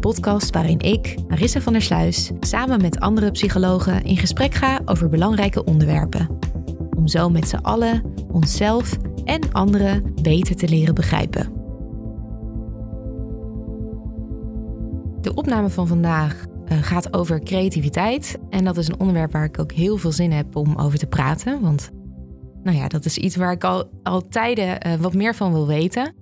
Podcast waarin ik, Marissa van der Sluis, samen met andere psychologen in gesprek ga over belangrijke onderwerpen. Om zo met z'n allen onszelf en anderen beter te leren begrijpen. De opname van vandaag eh, gaat over creativiteit. En dat is een onderwerp waar ik ook heel veel zin heb om over te praten. Want nou ja, dat is iets waar ik al, al tijden eh, wat meer van wil weten.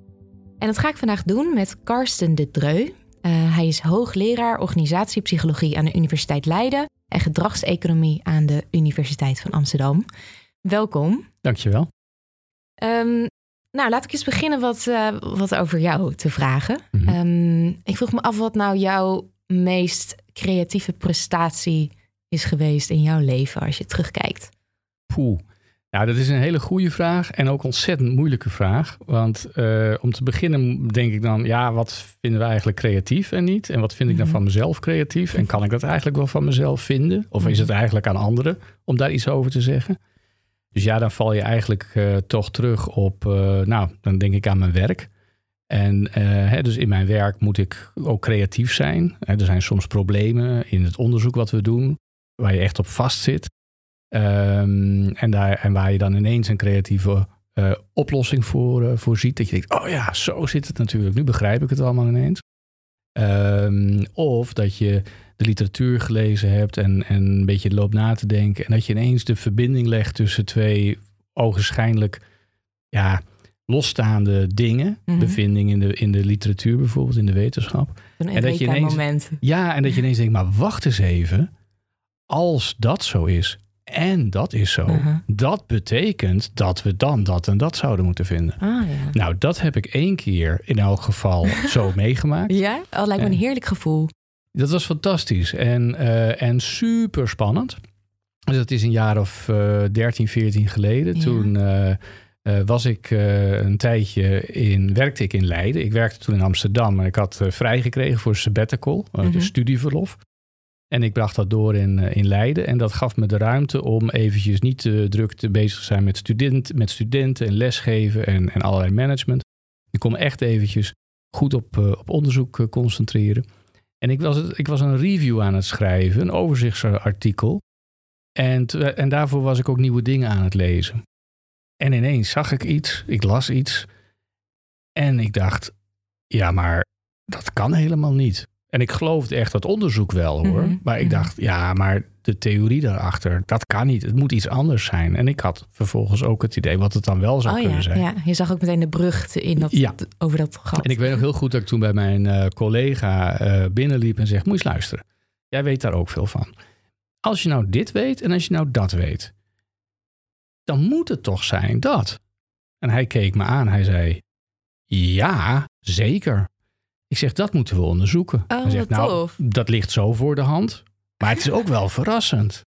En dat ga ik vandaag doen met Karsten de Dreu. Uh, hij is hoogleraar organisatiepsychologie aan de Universiteit Leiden en gedragseconomie aan de Universiteit van Amsterdam. Welkom. Dankjewel. Um, nou, laat ik eens beginnen wat, uh, wat over jou te vragen. Mm Mhm. um, ik vroeg me af wat nou jouw meest creatieve prestatie is geweest in jouw leven als je terugkijkt. Poeh. Nou, dat is een hele goede vraag en ook ontzettend moeilijke vraag. Want uh, om te beginnen denk ik dan, ja, wat vinden we eigenlijk creatief en niet? En wat vind ik dan Mhm. van mezelf creatief? En kan ik dat eigenlijk wel van mezelf vinden? Of is het eigenlijk aan anderen om daar iets over te zeggen? Dus ja, dan val je eigenlijk uh, toch terug op, uh, nou, dan denk ik aan mijn werk. En hè, dus in mijn werk moet ik ook creatief zijn. Er zijn soms problemen in het onderzoek wat we doen, waar je echt op vastzit. Um, en, daar, en waar je dan ineens een creatieve uh, oplossing voor, uh, voor ziet. Dat je denkt, oh ja, zo zit het natuurlijk. Nu begrijp ik het allemaal ineens. Um, of dat je de literatuur gelezen hebt en, en een beetje loopt na te denken. En dat je ineens de verbinding legt tussen twee ogenschijnlijk ja, losstaande dingen. Mhm. Mm -hmm. Bevindingen in de, in de literatuur bijvoorbeeld, in de wetenschap. Een en dat je ineens, moment. Ja, en dat je ineens denkt, maar wacht eens even. Als dat zo is, en dat is zo. Uh -huh. Dat betekent dat we dan dat en dat zouden moeten vinden. Ah, ja. Nou, dat heb ik één keer in elk geval zo meegemaakt. Ja, dat lijkt me een heerlijk gevoel. Dat was fantastisch en, uh, en super spannend. Dus dat is een jaar of uh, 13, 14 geleden. Ja. Toen uh, was ik eh, een tijdje in, werkte ik in Leiden. Ik werkte toen in Amsterdam en ik had eh, vrijgekregen voor sabbatical, mm Mhm. studieverlof. En ik bracht dat door in, uh, in Leiden. En dat gaf me de ruimte om eventjes niet te druk te bezig te zijn met, student, met studenten en lesgeven en, en allerlei management. Ik kon me echt eventjes goed op, uh, op onderzoek concentreren. En ik was, ik was een review aan het schrijven, een overzichtsartikel. En, en daarvoor was ik ook nieuwe dingen aan het lezen. En ineens zag ik iets, ik las iets. En ik dacht, ja, maar dat kan helemaal niet. En ik geloofde echt dat onderzoek wel hoor. Mhm, Maar ik mhm. dacht, ja, maar de theorie daarachter, dat kan niet. Het moet iets anders zijn. En ik had vervolgens ook het idee wat het dan wel zou oh, kunnen ja, zijn. Ja, je zag ook meteen de brug in dat, Ja. over dat gat. En ik weet nog heel goed dat ik toen bij mijn uh, collega uh, binnenliep en zeg: Moet je eens luisteren. Jij weet daar ook veel van. Als je nou dit weet en als je nou dat weet, dan moet het toch zijn dat. En hij keek me aan. Hij zei: Ja, zeker. Ik zeg: Dat moeten we onderzoeken. Oh, hij zegt: Nou, tof. dat ligt zo voor de hand. Maar het is ook wel verrassend.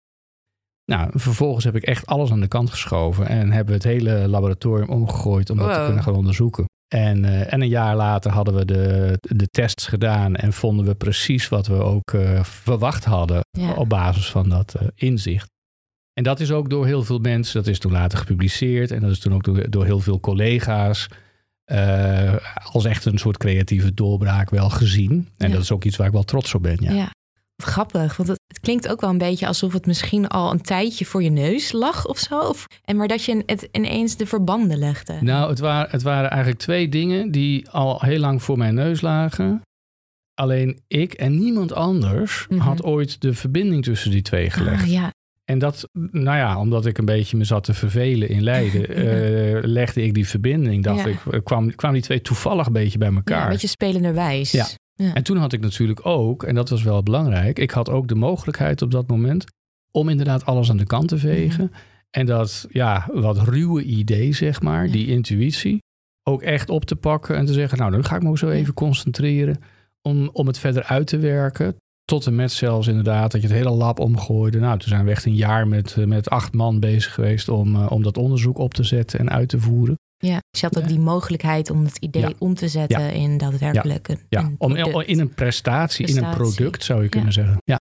Nou, vervolgens heb ik echt alles aan de kant geschoven en hebben we het hele laboratorium omgegooid om dat te kunnen gaan onderzoeken. En, eh, en een jaar later hadden we de, de tests gedaan en vonden we precies wat we ook eh, verwacht hadden Ja. op basis van dat eh, inzicht. En dat is ook door heel veel mensen, dat is toen later gepubliceerd en dat is toen ook door, door heel veel collega's eh, als echt een soort creatieve doorbraak wel gezien. En Ja. dat is ook iets waar ik wel trots op ben. Ja. Ja. Wat grappig, want het, het klinkt ook wel een beetje alsof het misschien al een tijdje voor je neus lag of zo. Of, en maar dat je het ineens de verbanden legde. Nou, het, waren het waren eigenlijk twee dingen die al heel lang voor mijn neus lagen. Alleen ik en niemand anders Mhm. had ooit de verbinding tussen die twee gelegd. Ah, ja. En dat, nou ja, omdat ik een beetje me zat te vervelen in Leiden, eh, legde ik die verbinding. Dacht Ja. ik, eh, kwam, kwamen die twee toevallig een beetje bij ja, elkaar. een beetje spelenderwijs. Ja. En toen had ik natuurlijk ook, en dat was wel belangrijk, ik had ook de mogelijkheid op dat moment om inderdaad alles aan de kant te vegen. En dat, ja, wat ruwe idee, zeg maar, Ja. die intuïtie, ook echt op te pakken en te zeggen, nou, dan ga ik me ook zo Ja. even concentreren om, om het verder uit te werken. Tot en met zelfs inderdaad dat je het hele lab omgooide. Nou, toen zijn we echt een jaar met, eh, met acht man bezig geweest om, eh, om dat onderzoek op te zetten en uit te voeren. Ja, dus je had ook die mogelijkheid om het idee Ja. om te zetten in daadwerkelijk een, Ja, een om, in een prestatie, in een product zou je kunnen zeggen. Ja.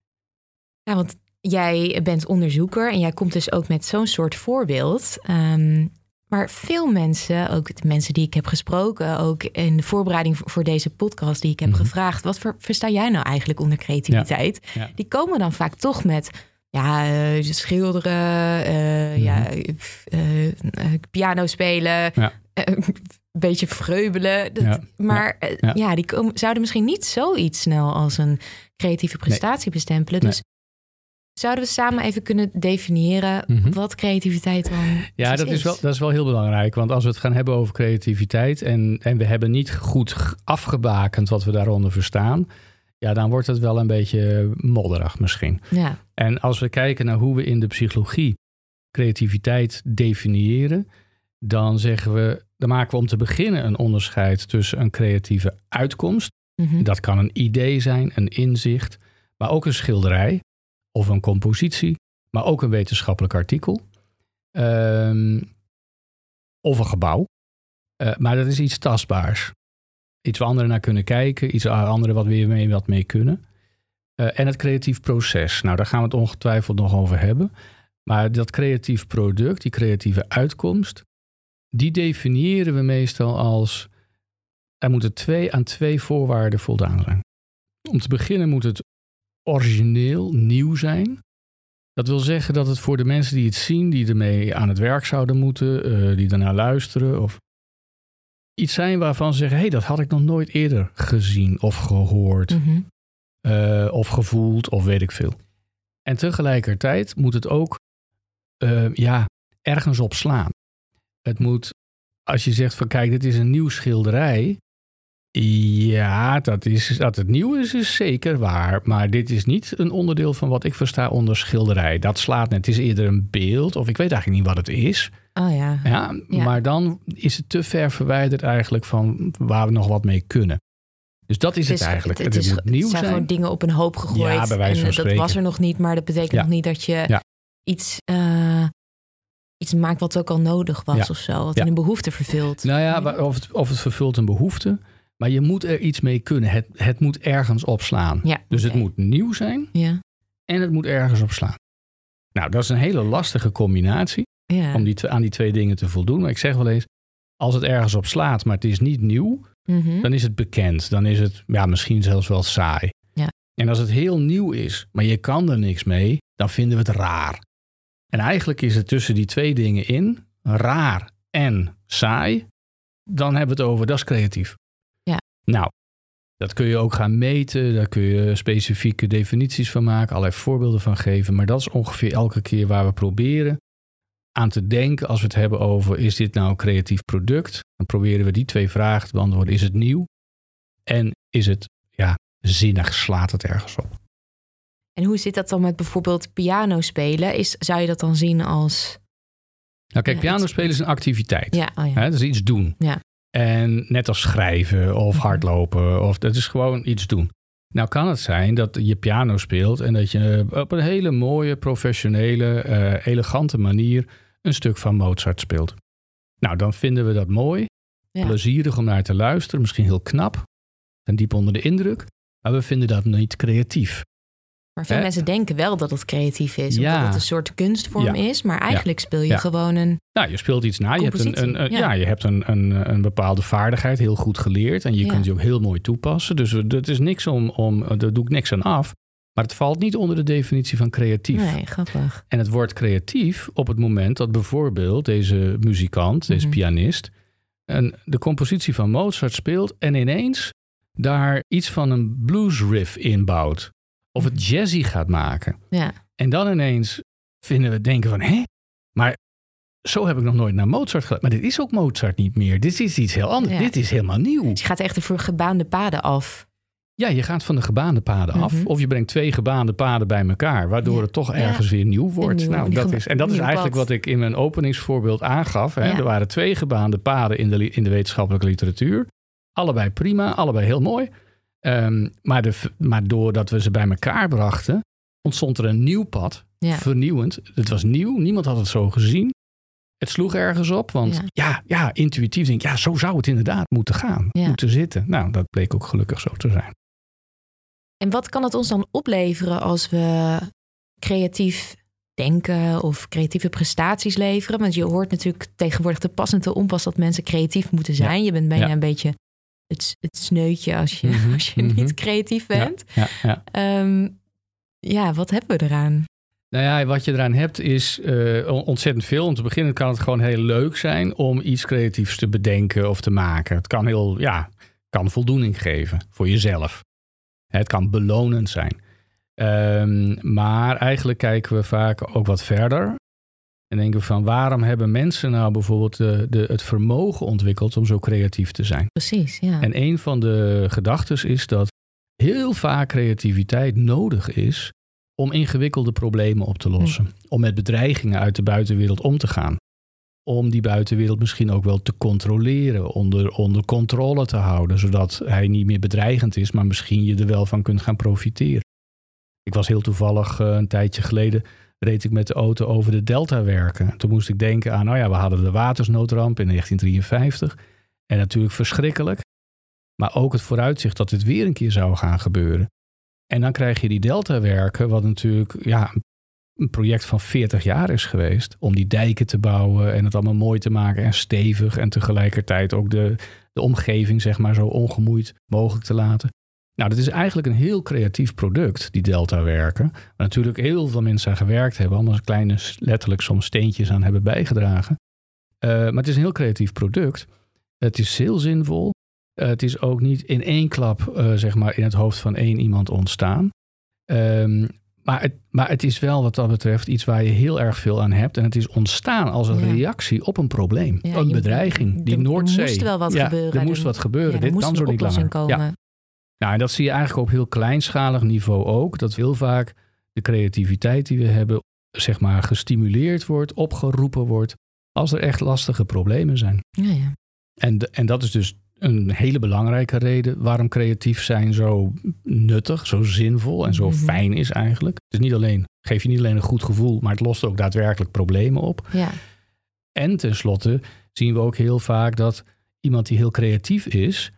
Ja, want jij bent onderzoeker en jij komt dus ook met zo'n soort voorbeeld. Ehm, maar veel mensen, ook de mensen die ik heb gesproken, ook in de voorbereiding voor- deze podcast die ik heb Mhm. gevraagd, wat ver- versta jij nou eigenlijk onder creativiteit? Ja. Die komen dan vaak toch met ja, eh, schilderen, eh, ja, pff, eh, piano spelen, Mhm. Ja. een beetje vreubelen. Dat-. Maar Ja. die komen, zouden misschien niet zoiets snel als een creatieve prestatie bestempelen. Dus zouden we samen even kunnen definiëren Mhm. wat creativiteit dan Ja, dat is, wel, dat is wel heel belangrijk. Want als we het gaan hebben over creativiteit en, en we hebben niet goed afgebakend wat we daaronder verstaan, ja, dan wordt het wel een beetje modderig misschien. Ja, En als we kijken naar hoe we in de psychologie creativiteit definiëren, dan zeggen we, dan maken we om te beginnen een onderscheid tussen een creatieve uitkomst. mhm. Dat kan een idee zijn, een inzicht, maar ook een schilderij of een compositie, maar ook een wetenschappelijk artikel. Ehm, of een gebouw. Eh, maar dat is iets tastbaars. Iets waar anderen naar kunnen kijken, iets waar anderen wat weer mee, wat mee kunnen. Eh, en het creatief proces. Nou, daar gaan we het ongetwijfeld nog over hebben. Maar dat creatief product, die creatieve uitkomst, die definiëren we meestal als er moeten twee aan twee voorwaarden voldaan zijn. Om te beginnen moet het origineel, nieuw zijn. Dat wil zeggen dat het voor de mensen die het zien, die ermee aan het werk zouden moeten, eh, die daarnaar luisteren, of iets zijn waarvan ze zeggen: hé, hey, dat had ik nog nooit eerder gezien of gehoord, Mhm. eh, of gevoeld, of weet ik veel. En tegelijkertijd moet het ook eh, ja, ergens op slaan. Het moet, als je zegt van kijk, dit is een nieuw schilderij. Ja, dat, is, dat het nieuw is, is zeker waar. Maar dit is niet een onderdeel van wat ik versta onder schilderij. Dat slaat net. Het is eerder een beeld, of ik weet eigenlijk niet wat het is. Oh ja. Ja, Ja. Maar dan is het te ver verwijderd eigenlijk van waar we nog wat mee kunnen. Dus dat is het, eigenlijk. Het, is, moet nieuw het zijn zijn. gewoon dingen op een hoop gegooid. Ja, bij wijze van en dat spreken. was er nog niet, maar dat betekent Ja. nog niet dat je iets, eh, iets maakt wat ook al nodig was Ja. of zo. Wat Ja. een behoefte vervult. Nou ja, of het, of het vervult een behoefte. Maar je moet er iets mee kunnen. Het, het moet ergens opslaan. Ja, Dus het moet nieuw zijn Ja, en het moet ergens opslaan. Nou, dat is een hele lastige combinatie ja. om die, aan die twee dingen te voldoen. Maar ik zeg wel eens, als het ergens op slaat, maar het is niet nieuw, Mhm. dan is het bekend. Dan is het ja, misschien zelfs wel saai. Ja. En als het heel nieuw is, maar je kan er niks mee, dan vinden we het raar. En eigenlijk is het tussen die twee dingen in, raar en saai, dan hebben we het over, dat is creatief. Nou, dat kun je ook gaan meten, daar kun je specifieke definities van maken, allerlei voorbeelden van geven, maar dat is ongeveer elke keer waar we proberen aan te denken als we het hebben over, is dit nou een creatief product? Dan proberen we die twee vragen te beantwoorden. Is het nieuw? En is het, ja, zinnig? Slaat het ergens op? En hoe zit dat dan met bijvoorbeeld piano spelen? Is, zou je dat dan zien als... Nou kijk, Ja, piano spelen is een activiteit. Ja, oh ja. Hè, dat is iets doen. Ja. En net als schrijven of Mhm. hardlopen, of dat is gewoon iets doen. Nou kan het zijn dat je piano speelt en dat je op een hele mooie, professionele, eh, elegante manier een stuk van Mozart speelt. Nou, dan vinden we dat mooi. Ja. Plezierig om naar te luisteren, misschien heel knap. En diep onder de indruk. Maar we vinden dat niet creatief. Maar veel Hè? mensen denken wel dat het creatief is. Ja. Omdat het een soort kunstvorm Ja. is. Maar eigenlijk speel je gewoon een... Nou, je speelt iets na. Je hebt, een, een, ja. je hebt een, een, een bepaalde vaardigheid, heel goed geleerd. En je kunt die ook heel mooi toepassen. Dus het is niks om, om, daar doe ik niks aan af. Maar het valt niet onder de definitie van creatief. Nee, grappig. En het wordt creatief op het moment dat bijvoorbeeld deze muzikant, deze Mhm. pianist, een, de compositie van Mozart speelt en ineens daar iets van een blues riff inbouwt. Of het jazzy gaat maken. Ja. En dan ineens vinden we denken van, hé, maar zo heb ik nog nooit naar Mozart geluisterd. Maar dit is ook Mozart niet meer. Dit is iets heel anders. Ja. Dit is helemaal nieuw. Dus je gaat echt voor gebaande paden af. Ja, je gaat van de gebaande paden af. Mhm. Of je brengt twee gebaande paden bij elkaar. Waardoor Ja. het toch Ja. ergens weer nieuw wordt. nieuw- nou, dat is, en dat is eigenlijk pad. wat ik in mijn openingsvoorbeeld aangaf. Hè. Er waren twee gebaande paden in de, in de wetenschappelijke literatuur. Allebei prima, allebei heel mooi. Ehm, maar, de, maar doordat we ze bij elkaar brachten, ontstond er een nieuw pad. Ja. Vernieuwend. Het was nieuw, niemand had het zo gezien. Het sloeg ergens op, want Ja. ja, ja, intuïtief denk ik, ja, zo zou het inderdaad moeten gaan, Ja. moeten zitten. Nou, dat bleek ook gelukkig zo te zijn. En wat kan het ons dan opleveren als we creatief denken of creatieve prestaties leveren? Want je hoort natuurlijk tegenwoordig te pas en te onpas dat mensen creatief moeten zijn. Je bent bijna Ja. een beetje het, het sneutje als je, Mhm, als je mhm. niet creatief bent. Ja, ja. Ehm, ja, wat hebben we eraan? Nou ja, wat je eraan hebt is eh, on- ontzettend veel. Om te beginnen kan het gewoon heel leuk zijn om iets creatiefs te bedenken of te maken. Het kan heel, ja, kan voldoening geven voor jezelf. Het kan belonend zijn. Ehm, maar eigenlijk kijken we vaak ook wat verder. En denken we van waarom hebben mensen nou bijvoorbeeld de, de, het vermogen ontwikkeld om zo creatief te zijn? Precies, ja. En een van de gedachten is dat heel vaak creativiteit nodig is om ingewikkelde problemen op te lossen. Om met bedreigingen uit de buitenwereld om te gaan. Om die buitenwereld misschien ook wel te controleren, onder, onder controle te houden, zodat hij niet meer bedreigend is, maar misschien je er wel van kunt gaan profiteren. Ik was heel toevallig eh, een tijdje geleden, reed ik met de auto over de Delta werken. Toen moest ik denken aan, nou ja, we hadden de watersnoodramp in 1953. En natuurlijk verschrikkelijk. Maar ook het vooruitzicht dat dit weer een keer zou gaan gebeuren. En dan krijg je die Delta-werken, wat natuurlijk ja, een project van 40 jaar is geweest. Om die dijken te bouwen en het allemaal mooi te maken en stevig. En tegelijkertijd ook de, de omgeving, zeg maar, zo ongemoeid mogelijk te laten. Nou, dat is eigenlijk een heel creatief product, die Delta-werken. Waar natuurlijk heel veel mensen aan gewerkt hebben. Allemaal kleine, letterlijk soms steentjes aan hebben bijgedragen. Eh, maar het is een heel creatief product. Het is heel zinvol. Eh, het is ook niet in één klap, eh, zeg maar, in het hoofd van één iemand ontstaan. Ehm, maar, het, maar het is wel wat dat betreft iets waar je heel erg veel aan hebt. En het is ontstaan als een Ja. reactie op een probleem. Ja, een bedreiging. Die er- er Noordzee. moest wel wat ja, gebeuren. Er moest wat gebeuren. Er Dit moest kan zo niet langer. komen. Nou, en dat zie je eigenlijk op heel kleinschalig niveau ook. Dat heel vaak de creativiteit die we hebben, zeg maar, gestimuleerd wordt, opgeroepen wordt. Als er echt lastige problemen zijn. Ja, ja. En, de- en dat is dus een hele belangrijke reden waarom creatief zijn zo nuttig, zo zinvol en zo Mhm. fijn is eigenlijk. Het is niet alleen, geef je niet alleen een goed gevoel, maar het lost ook daadwerkelijk problemen op. ja. En tenslotte zien we ook heel vaak dat iemand die heel creatief is,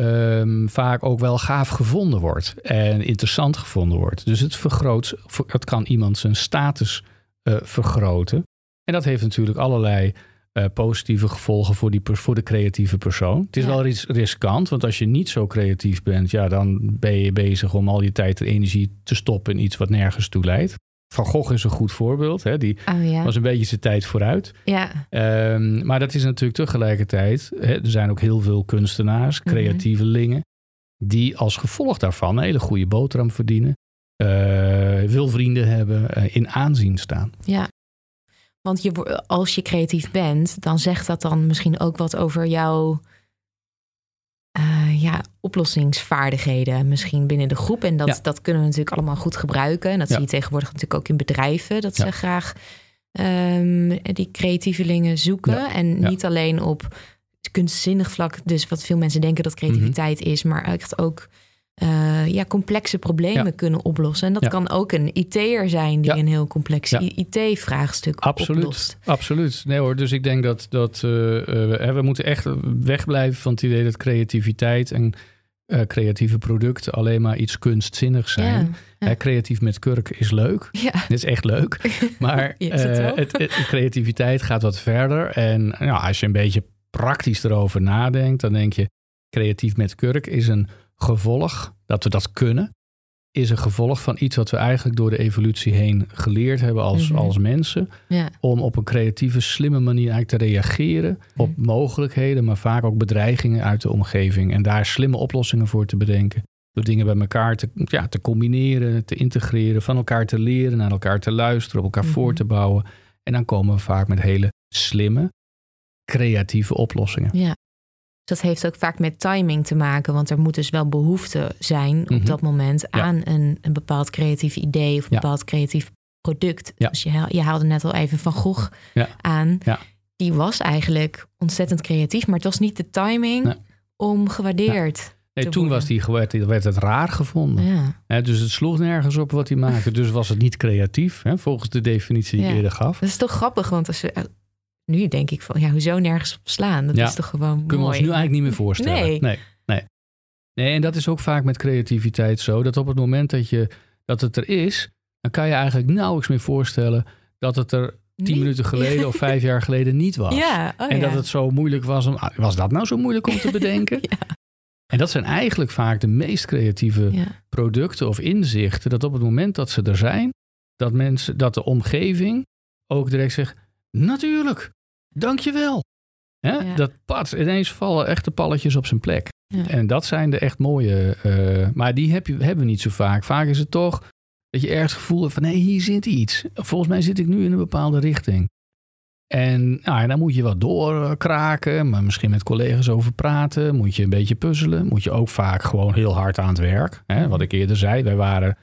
ehm, vaak ook wel gaaf gevonden wordt en interessant gevonden wordt. Dus het vergroot, het kan iemand zijn status eh, vergroten. En dat heeft natuurlijk allerlei eh, positieve gevolgen voor, die, voor de creatieve persoon. Het is Ja. wel ris- riskant, want als je niet zo creatief bent, ja, dan ben je bezig om al je tijd en energie te stoppen in iets wat nergens toe leidt. Van Gogh is een goed voorbeeld. Hè? Die Oh ja. was een beetje zijn tijd vooruit. ja. Ehm, maar dat is natuurlijk tegelijkertijd. Hè, er zijn ook heel veel kunstenaars, Mhm. creatievelingen. die als gevolg daarvan een hele goede boterham verdienen. eh, veel vrienden hebben, eh, in aanzien staan. Ja. Want je, als je creatief bent, dan zegt dat dan misschien ook wat over jouw eh, ja, oplossingsvaardigheden. Misschien binnen de groep. En dat, Ja. dat kunnen we natuurlijk allemaal goed gebruiken. En dat Ja. zie je tegenwoordig natuurlijk ook in bedrijven. Dat Ja. ze graag ehm, die creatievelingen zoeken. En niet alleen op kunstzinnig vlak. Dus wat veel mensen denken dat creativiteit Mhm. is. Maar echt ook eh, ja, complexe problemen Ja. kunnen oplossen. En dat Ja. kan ook een IT'er zijn die Ja. een heel complex. IT-vraagstuk Absoluut, oplost. absoluut. Nee hoor, dus ik denk dat, dat eh, we- moeten echt wegblijven van het idee dat creativiteit en creatieve producten alleen maar iets kunstzinnigs zijn. Hè, creatief met kurk is leuk. Het is echt leuk. Maar het- creativiteit gaat wat verder. En nou, als je een beetje praktisch erover nadenkt, dan denk je: creatief met kurk is een gevolg, dat we dat kunnen, is een gevolg van iets wat we eigenlijk door de evolutie heen geleerd hebben als, Mhm. als mensen. Ja. Om op een creatieve, slimme manier eigenlijk te reageren op mogelijkheden, maar vaak ook bedreigingen uit de omgeving. En daar slimme oplossingen voor te bedenken. Door dingen bij elkaar te, ja, te combineren, te integreren, van elkaar te leren, naar elkaar te luisteren, op elkaar Mhm. voor te bouwen. En dan komen we vaak met hele slimme, creatieve oplossingen. Ja. Dat heeft ook vaak met timing te maken, want er moet dus wel behoefte zijn Mhm. op dat moment Ja. aan een, een bepaald creatief idee of een Ja. bepaald creatief product. Ja. Dus je, haal- je haalde net al even Van Gogh aan. Die was eigenlijk ontzettend creatief, maar het was niet de timing Nee. om gewaardeerd Nee, toen worden. was die, werd, werd het raar gevonden. Ja. Dus het sloeg nergens op wat hij maakte. Dus was het niet creatief, volgens de definitie die Ja. ik eerder gaf. Dat is toch grappig, want als eh, nu denk ik van, ja, hoezo nergens op slaan? Dat Ja. is toch gewoon Kunnen we ons nu eigenlijk niet meer voorstellen. Nee. nee. Nee, Nee, en dat is ook vaak met creativiteit zo. Dat op het moment dat, je, dat het er is, dan kan je eigenlijk nauwelijks meer voorstellen dat het er tien Niet- minuten geleden of vijf jaar geleden niet was. Ja, oh en ja. dat het zo moeilijk was om. Was dat nou zo moeilijk om te bedenken? Ja. En dat zijn eigenlijk vaak de meest creatieve producten of inzichten. Dat op het moment dat ze er zijn, dat mensen, dat de omgeving ook direct zegt: Natuurlijk, dankjewel. Hè? Ja. Dat pad, ineens vallen echt de palletjes op zijn plek. Ja. En dat zijn de echt mooie. eh, maar die heb je, hebben we niet zo vaak. Vaak is het toch dat je ergens het gevoel hebt van: nee, hier zit iets. Volgens mij zit ik nu in een bepaalde richting. En nou, dan moet je wat doorkraken, maar misschien met collega's over praten. Moet je een beetje puzzelen. Moet je ook vaak gewoon heel hard aan het werk. Hè? Wat ik eerder zei, wij waren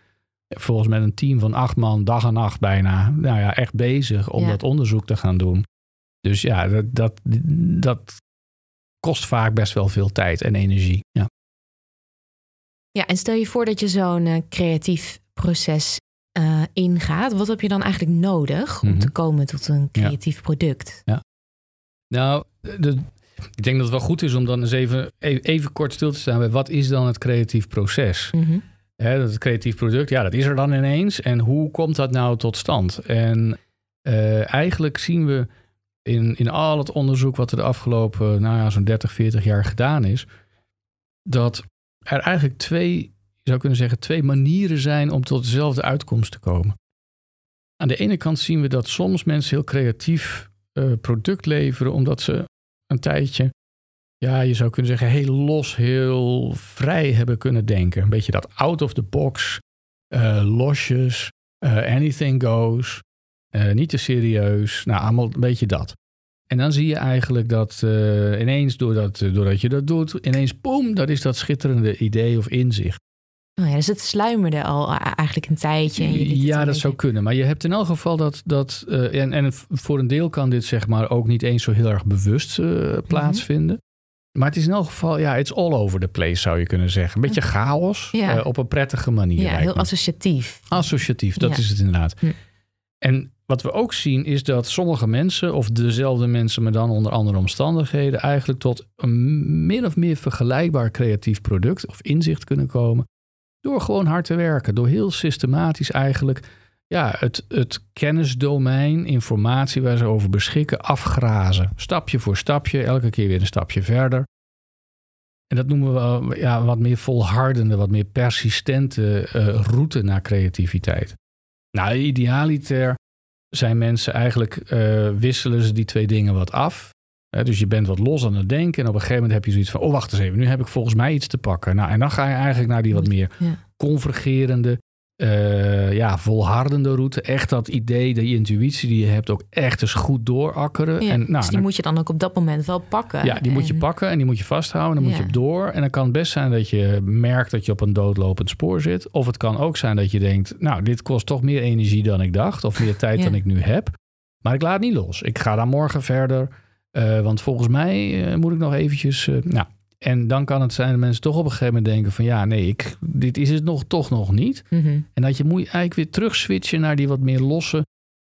volgens mij een team van acht man, dag en nacht bijna. Nou ja, echt bezig om Ja. dat onderzoek te gaan doen. Dus ja, dat, dat, dat kost vaak best wel veel tijd en energie. Ja. Ja, en stel je voor dat je zo'n eh, creatief proces eh, ingaat. Wat heb je dan eigenlijk nodig om Mhm. te komen tot een creatief product? Nou, de, ik denk dat het wel goed is om dan eens even, even, even kort stil te staan bij wat is dan het creatief proces? Mhm. Hè, dat creatief product, ja, dat is er dan ineens. En hoe komt dat nou tot stand? En eh, eigenlijk zien we in, in al het onderzoek wat er de afgelopen, nou ja, zo'n 30, 40 jaar gedaan is, dat er eigenlijk twee, je zou kunnen zeggen, twee manieren zijn om tot dezelfde uitkomst te komen. Aan de ene kant zien we dat soms mensen heel creatief eh, product leveren, omdat ze een tijdje ja, je zou kunnen zeggen, heel los, heel vrij hebben kunnen denken. Een beetje dat out of the box, eh, losjes, eh, anything goes, niet te serieus. Nou, allemaal een beetje dat. En dan zie je eigenlijk dat eh, ineens, doordat, doordat je dat doet, ineens, boem, dat is dat schitterende idee of inzicht. Oh ja, dus het sluimerde al eigenlijk een tijdje. En Ja, dat zou kunnen. Maar je hebt in elk geval dat. dat eh, en, en voor een deel kan dit zeg maar ook niet eens zo heel erg bewust eh, plaatsvinden. Maar het is in elk geval, ja, it's all over the place zou je kunnen zeggen. Een beetje chaos Ja. eh, op een prettige manier. Ja, heel me. associatief. Associatief, dat Ja. is het inderdaad. Hm. En wat we ook zien is dat sommige mensen, of dezelfde mensen, maar dan onder andere omstandigheden, eigenlijk tot een min of meer vergelijkbaar creatief product of inzicht kunnen komen. Door gewoon hard te werken, door heel systematisch eigenlijk ja, het, het kennisdomein, informatie waar ze over beschikken, afgrazen. Stapje voor stapje, elke keer weer een stapje verder. En dat noemen we ja, wat meer volhardende, wat meer persistente eh, route naar creativiteit. Nou, idealiter zijn mensen eigenlijk, eh, wisselen ze die twee dingen wat af. Dus je bent wat los aan het denken en op een gegeven moment heb je zoiets van, oh wacht eens even, nu heb ik volgens mij iets te pakken. Nou, en dan ga je eigenlijk naar die wat meer Ja. convergerende, eh, ja, volhardende route. Echt dat idee, die intuïtie die je hebt, ook echt eens goed doorakkeren. Ja, en, nou, dus die dan- moet je dan ook op dat moment wel pakken. ja, die moet je En- pakken en die moet je vasthouden. Dan moet je op door. En dan kan het best zijn dat je merkt dat je op een doodlopend spoor zit. Of het kan ook zijn dat je denkt, nou, dit kost toch meer energie dan ik dacht. Of meer tijd Ja. dan ik nu heb. Maar ik laat het niet los. Ik ga dan morgen verder. eh, want volgens mij eh, moet ik nog eventjes... nou, En dan kan het zijn dat mensen toch op een gegeven moment denken van ja, nee, ik, dit is het nog, toch nog niet. Mhm. En dat je moet eigenlijk weer terug switchen naar die wat meer losse,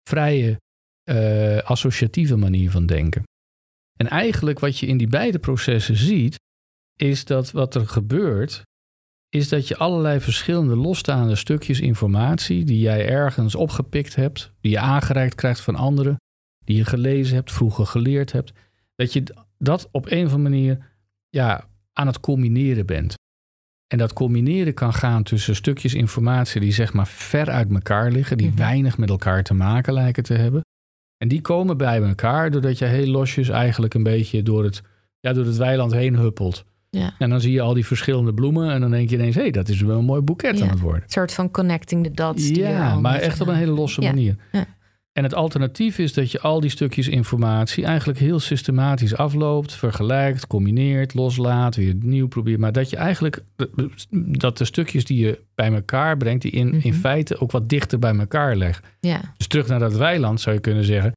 vrije, eh, associatieve manier van denken. En eigenlijk wat je in die beide processen ziet, is dat wat er gebeurt, is dat je allerlei verschillende losstaande stukjes informatie die jij ergens opgepikt hebt, die je aangereikt krijgt van anderen, die je gelezen hebt, vroeger geleerd hebt, dat je dat op een of andere manier ja, aan het combineren bent. En dat combineren kan gaan tussen stukjes informatie die zeg maar ver uit elkaar liggen, die Mhm. weinig met elkaar te maken lijken te hebben. En die komen bij elkaar doordat je heel losjes eigenlijk een beetje door het, ja, door het weiland heen huppelt. Ja. En dan zie je al die verschillende bloemen en dan denk je ineens, hé, hey, dat is wel een mooi boeket Ja. aan het worden. Een soort van connecting the dots. Ja, maar echt op een hele losse ja. manier. En het alternatief is dat je al die stukjes informatie eigenlijk heel systematisch afloopt, vergelijkt, combineert, loslaat, weer nieuw probeert. Maar dat je eigenlijk dat de stukjes die je bij elkaar brengt, die in, in Mhm. feite ook wat dichter bij elkaar legt. Ja. Dus terug naar dat weiland zou je kunnen zeggen.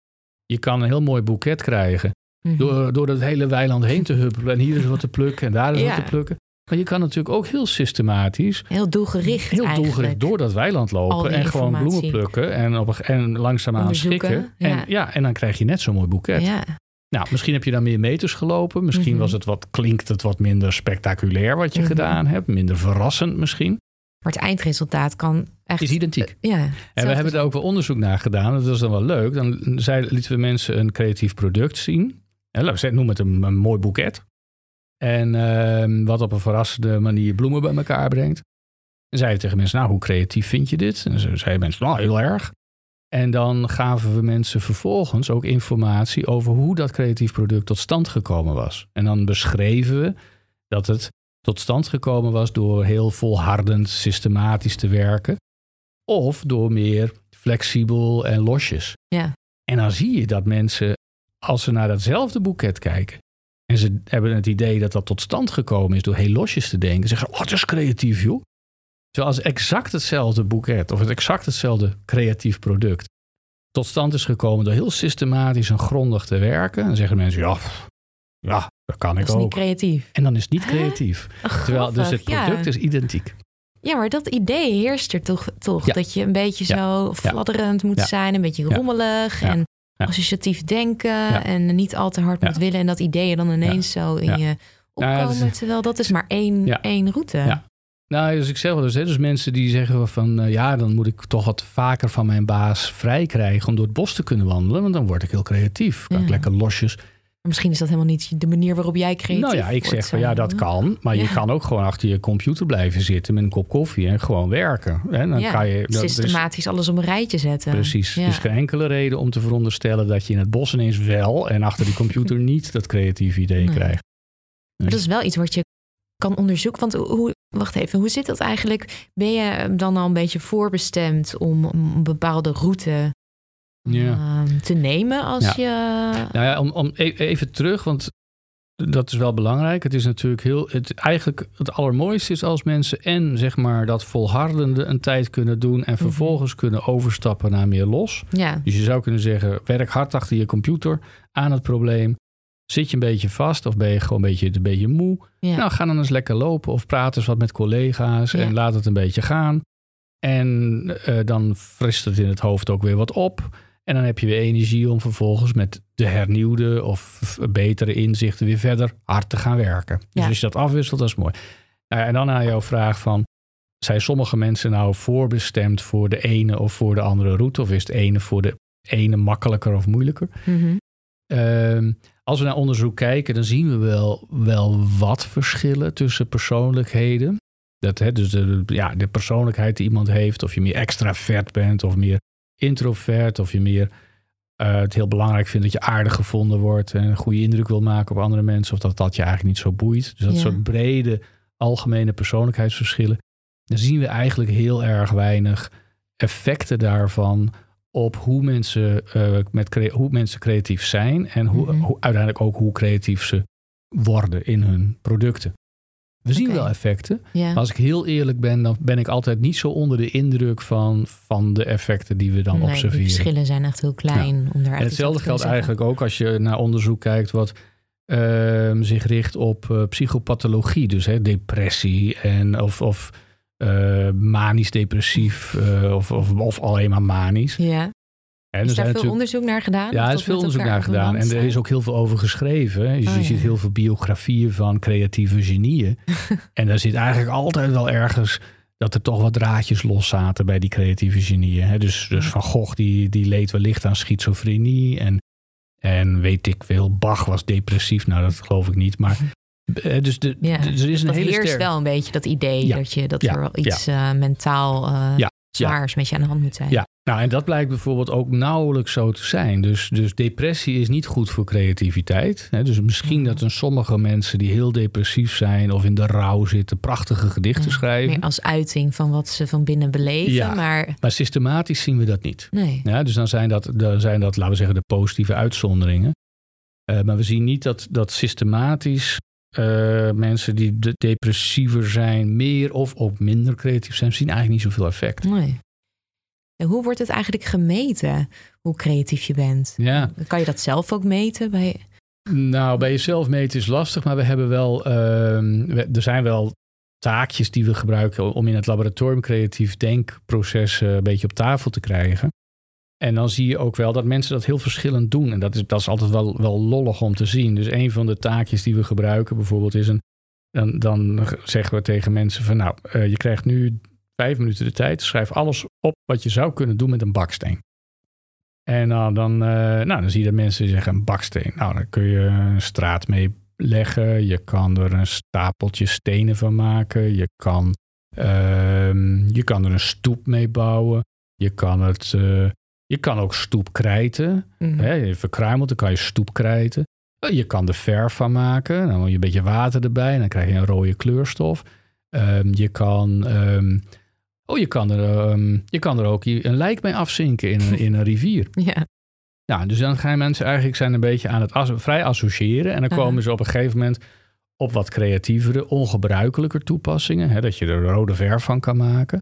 Je kan een heel mooi boeket krijgen Mhm. door, door dat hele weiland heen te huppelen. En hier is wat te plukken en daar is Ja. wat te plukken. Maar je kan natuurlijk ook heel systematisch Heel doelgericht heel eigenlijk. doelgericht door dat weiland lopen en gewoon bloemen plukken en, op en langzaamaan schikken. En, ja, en dan krijg je net zo'n mooi boeket. Ja. Nou, misschien heb je dan meer meters gelopen. Misschien Mhm. was het wat, klinkt het wat minder spectaculair wat je Mhm. gedaan hebt. Minder verrassend misschien. Maar het eindresultaat kan echt... Is identiek. Ja. En we hebben er ook wel onderzoek naar gedaan. Dat was dan wel leuk. Dan zei, lieten we mensen een creatief product zien. Ja, laten we zeggen, noem het een, een mooi boeket. En ehm, wat op een verrassende manier bloemen bij elkaar brengt. En zeiden we tegen mensen, nou, hoe creatief vind je dit? En ze zeiden mensen, nou, heel erg. En dan gaven we mensen vervolgens ook informatie over hoe dat creatief product tot stand gekomen was. En dan beschreven we dat het tot stand gekomen was door heel volhardend, systematisch te werken. Of door meer flexibel en losjes. Ja. En dan zie je dat mensen, als ze naar datzelfde boeket kijken. En ze hebben het idee dat dat tot stand gekomen is door heel losjes te denken. zeggen ze, oh, dat is creatief, joh. Terwijl als exact hetzelfde boeket. of het exact hetzelfde creatief product. tot stand is gekomen door heel systematisch en grondig te werken. dan zeggen mensen, ja, pff, ja dat kan Dat ik is niet ook. creatief. En dan is het niet creatief. Terwijl dus het product ja. is identiek. Ja, maar dat idee heerst er toch, toch Ja. dat je een beetje Ja. zo fladderend moet zijn, een beetje rommelig en. Associatief denken en niet al te hard moet willen en dat ideeën dan ineens zo in je opkomen, is- terwijl dat is maar één, één route. Ja. Nou, dus ik zeg wel eens, hè, dus mensen die zeggen van eh, ja, dan moet ik toch wat vaker van mijn baas vrij krijgen om door het bos te kunnen wandelen, want dan word ik heel creatief. Kan ik lekker losjes. Maar misschien is dat helemaal niet de manier waarop jij creatief nou ja, ik zeg van ja, dat zo. kan, maar je kan ook gewoon achter je computer blijven zitten met een kop koffie en gewoon werken. Hè? Dan Ja, kan je dat is- Systematisch alles op een rijtje zetten. Precies. Ja. Er is geen enkele reden om te veronderstellen dat je in het bos ineens wel en achter die computer niet dat creatieve idee Nee. krijgt. Maar dat is wel iets wat je kan onderzoeken. Want hoe, wacht even, hoe zit dat eigenlijk? Ben je dan al een beetje voorbestemd om om een bepaalde route Ja. ehm, te nemen als Ja. je. Nou ja, om, om e- even terug, want dat is wel belangrijk. Het is natuurlijk heel. Het, eigenlijk het allermooiste is als mensen en zeg maar dat volhardende een tijd kunnen doen en vervolgens kunnen overstappen naar meer los. Ja, Dus je zou kunnen zeggen: werk hard achter je computer aan het probleem. Zit je een beetje vast of ben je gewoon een beetje, een beetje moe? ja. Nou, ga dan eens lekker lopen of praat eens wat met collega's Ja. en laat het een beetje gaan. En eh, dan frist het in het hoofd ook weer wat op. En dan heb je weer energie om vervolgens met de hernieuwde of betere inzichten weer verder hard te gaan werken. Dus als je dat afwisselt, dat is mooi. Nou ja, en dan naar jouw vraag van, zijn sommige mensen nou voorbestemd voor de ene of voor de andere route? Of is het ene voor de ene makkelijker of moeilijker? Mhm. Ehm, als we naar onderzoek kijken, dan zien we wel, wel wat verschillen tussen persoonlijkheden. Dat, hè, dus de, ja, de persoonlijkheid die iemand heeft, of je meer extravert bent of meer introvert, of je meer eh, het heel belangrijk vindt dat je aardig gevonden wordt en een goede indruk wil maken op andere mensen, of dat dat je eigenlijk niet zo boeit. Dus dat Ja. soort brede, algemene persoonlijkheidsverschillen. Dan zien we eigenlijk heel erg weinig effecten daarvan op hoe mensen, eh, met hoe mensen creatief zijn en hoe, Mhm. hoe, uiteindelijk ook hoe creatief ze worden in hun producten. We zien wel effecten. ja. Maar als ik heel eerlijk ben, dan ben ik altijd niet zo onder de indruk van, van de effecten die we dan Nee, observeren. verschillen zijn echt heel klein. Om daar En hetzelfde geldt eigenlijk ook als je naar onderzoek kijkt wat ehm, zich richt op eh, psychopathologie. Dus hè, depressie en of, of eh, manisch-depressief eh, of, of, of alleen maar manisch. Ja. En Is er zijn daar veel onderzoek naar gedaan? ja, er is veel onderzoek naar gedaan. En er is ook heel veel over geschreven. Dus Oh, je ja. ziet heel veel biografieën van creatieve genieën. en daar zit eigenlijk altijd wel ergens dat er toch wat draadjes los zaten bij die creatieve genieën. Hè? Dus, dus Van Gogh die, die leed wellicht aan schizofrenie. En, en weet ik veel, Bach was depressief. Nou, dat geloof ik niet. Maar eh, dus de, Ja, de- er is een Dat hele heerst sterke... wel een beetje, dat idee Ja. dat, je, dat Ja. er wel iets eh, mentaal eh, zwaars met je aan de hand moet zijn. Ja, nou en dat blijkt bijvoorbeeld ook nauwelijks zo te zijn. Dus, dus depressie is niet goed voor creativiteit. Hè? Dus misschien dat een sommige mensen die heel depressief zijn of in de rouw zitten, prachtige gedichten Ja, schrijven. Meer als uiting van wat ze van binnen beleven. Ja. Maar Maar systematisch zien we dat niet. nee. Ja, dus dan zijn dat, dan zijn dat, laten we zeggen, de positieve uitzonderingen. Eh, maar we zien niet dat, dat systematisch eh, mensen die de- depressiever zijn, meer of ook minder creatief zijn, zien eigenlijk niet zoveel effect. nee. En hoe wordt het eigenlijk gemeten, hoe creatief je bent? Ja. Kan je dat zelf ook meten? Bij... Nou, bij jezelf meten is lastig, maar we hebben wel, ehm, er zijn wel taakjes die we gebruiken om in het laboratorium creatief denkproces een beetje op tafel te krijgen. En dan zie je ook wel dat mensen dat heel verschillend doen. En dat is, dat is altijd wel, wel lollig om te zien. Dus een van de taakjes die we gebruiken bijvoorbeeld is een. Dan, dan zeggen we tegen mensen van nou, eh, je krijgt nu vijf minuten de tijd. Schrijf alles op wat je zou kunnen doen met een baksteen. En dan, dan, eh, nou, dan zie je dat mensen zeggen een baksteen. Nou, dan kun je een straat mee leggen. Je kan er een stapeltje stenen van maken. Je kan, ehm, je kan er een stoep mee bouwen. Je kan, het, eh, je kan ook stoep krijten. Mhm. Hè, je verkruimelt, dan kan je stoep krijten. Eh, Je kan er verf van maken. Dan moet je een beetje water erbij. En dan krijg je een rode kleurstof. Ehm, je kan... ehm, oh, je kan, er, ehm, je kan er ook een lijk mee afzinken in een, in een rivier. Ja. Nou, dus dan gaan mensen eigenlijk zijn een beetje aan het as- vrij associëren. En dan komen ze op een gegeven moment op wat creatievere, ongebruikelijker toepassingen. Hè, dat je er rode verf van kan maken.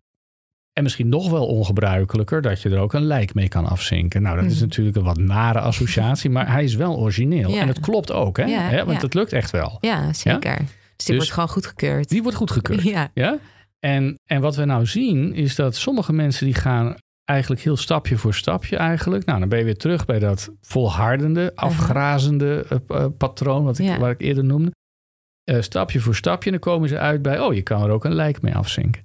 En misschien nog wel ongebruikelijker, dat je er ook een lijk mee kan afzinken. Nou, dat is Mhm. natuurlijk een wat nare associatie, maar hij is wel origineel. Ja. En het klopt ook, hè? Ja, hè? Want ja. het lukt echt wel. ja, zeker. Dus dit Dus- wordt gewoon goedgekeurd. Die wordt goedgekeurd. Ja. Ja? En, en wat we nou zien is dat sommige mensen die gaan eigenlijk heel stapje voor stapje eigenlijk. Nou, dan ben je weer terug bij dat volhardende, afgrazende eh, eh, patroon wat ik, Ja. waar ik eerder noemde. Eh, stapje voor stapje en dan komen ze uit bij, oh, je kan er ook een lijk mee afzinken.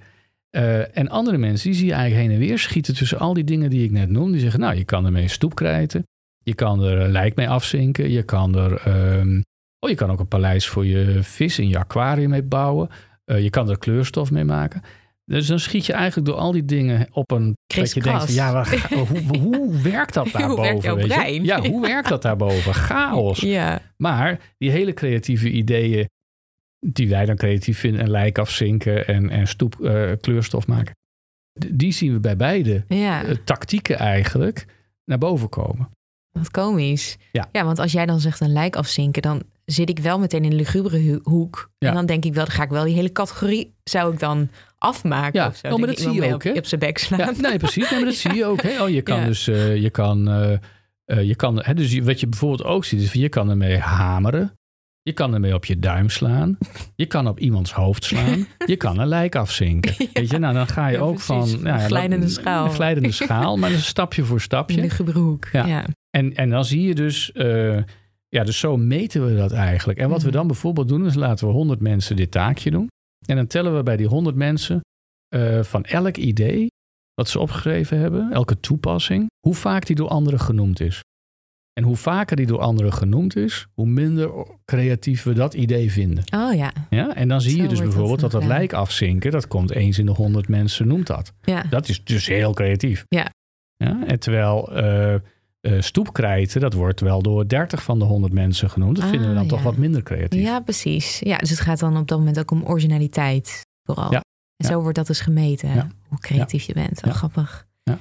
En andere mensen, die zie je eigenlijk heen en weer schieten tussen al die dingen die ik net noemde. Die zeggen, nou, je kan ermee stoep krijten. Je kan er een lijk mee afzinken. Je kan er, ehm, oh, je kan ook een paleis voor je vis in je aquarium mee bouwen. Eh, je kan er kleurstof mee maken. Dus dan schiet je eigenlijk door al die dingen op een... dat je denkt, van, ja, hoe, hoe werkt dat Hoe daarboven? werkt jouw weet je? brein? Ja, hoe werkt dat daarboven? Chaos. Ja. Maar die hele creatieve ideeën, die wij dan creatief vinden, een lijk afzinken en, en stoep eh, kleurstof maken, die zien we bij beide Ja. eh, tactieken eigenlijk naar boven komen. Wat komisch. Ja. ja, want als jij dan zegt een lijk afzinken, dan zit ik wel meteen in de lugubere hoek. Ja. En dan denk ik wel, dan ga ik wel die hele categorie, zou ik dan afmaken Ja, of zo. oh, maar dat zie je ook, hè? Op, zijn bek slaan. Ja, nee, precies. Nee, maar dat zie je ook. Hè? Oh, je kan dus, eh, je kan, eh, eh, je kan, hè, dus wat je bijvoorbeeld ook ziet, is van, je kan ermee hameren. Je kan ermee op je duim slaan. Je kan op iemands hoofd slaan. Je kan een lijk afzinken. Weet je, nou dan ga je Ja, ook precies. van... nou Een ja, glijdende schaal. Een glijdende schaal, maar dat is stapje voor In stapje. de lugubere hoek. Ja. Ja. En, en dan zie je dus, ja, dus zo meten we dat eigenlijk. En wat we Mhm. dan bijvoorbeeld doen, is laten we 100 mensen dit taakje doen. En dan tellen we bij die 100 mensen eh, van elk idee wat ze opgeschreven hebben, elke toepassing, hoe vaak die door anderen genoemd is. En hoe vaker die door anderen genoemd is, hoe minder creatief we dat idee vinden. Oh ja. Ja? En dan zie Zo je dus dat bijvoorbeeld dat dat gedaan. lijk afzinken, dat komt eens in de 100 mensen noemt dat. ja. Dat is dus heel creatief. Ja. ja en terwijl eh, eh, stoepkrijten, dat wordt wel door 30 van de 100 mensen genoemd. Dat Ah, vinden we dan ja. toch wat minder creatief. Ja, precies. Ja, dus het gaat dan op dat moment ook om originaliteit vooral. Ja. En zo wordt dat dus gemeten, hoe creatief je bent. Ja. grappig. Ja.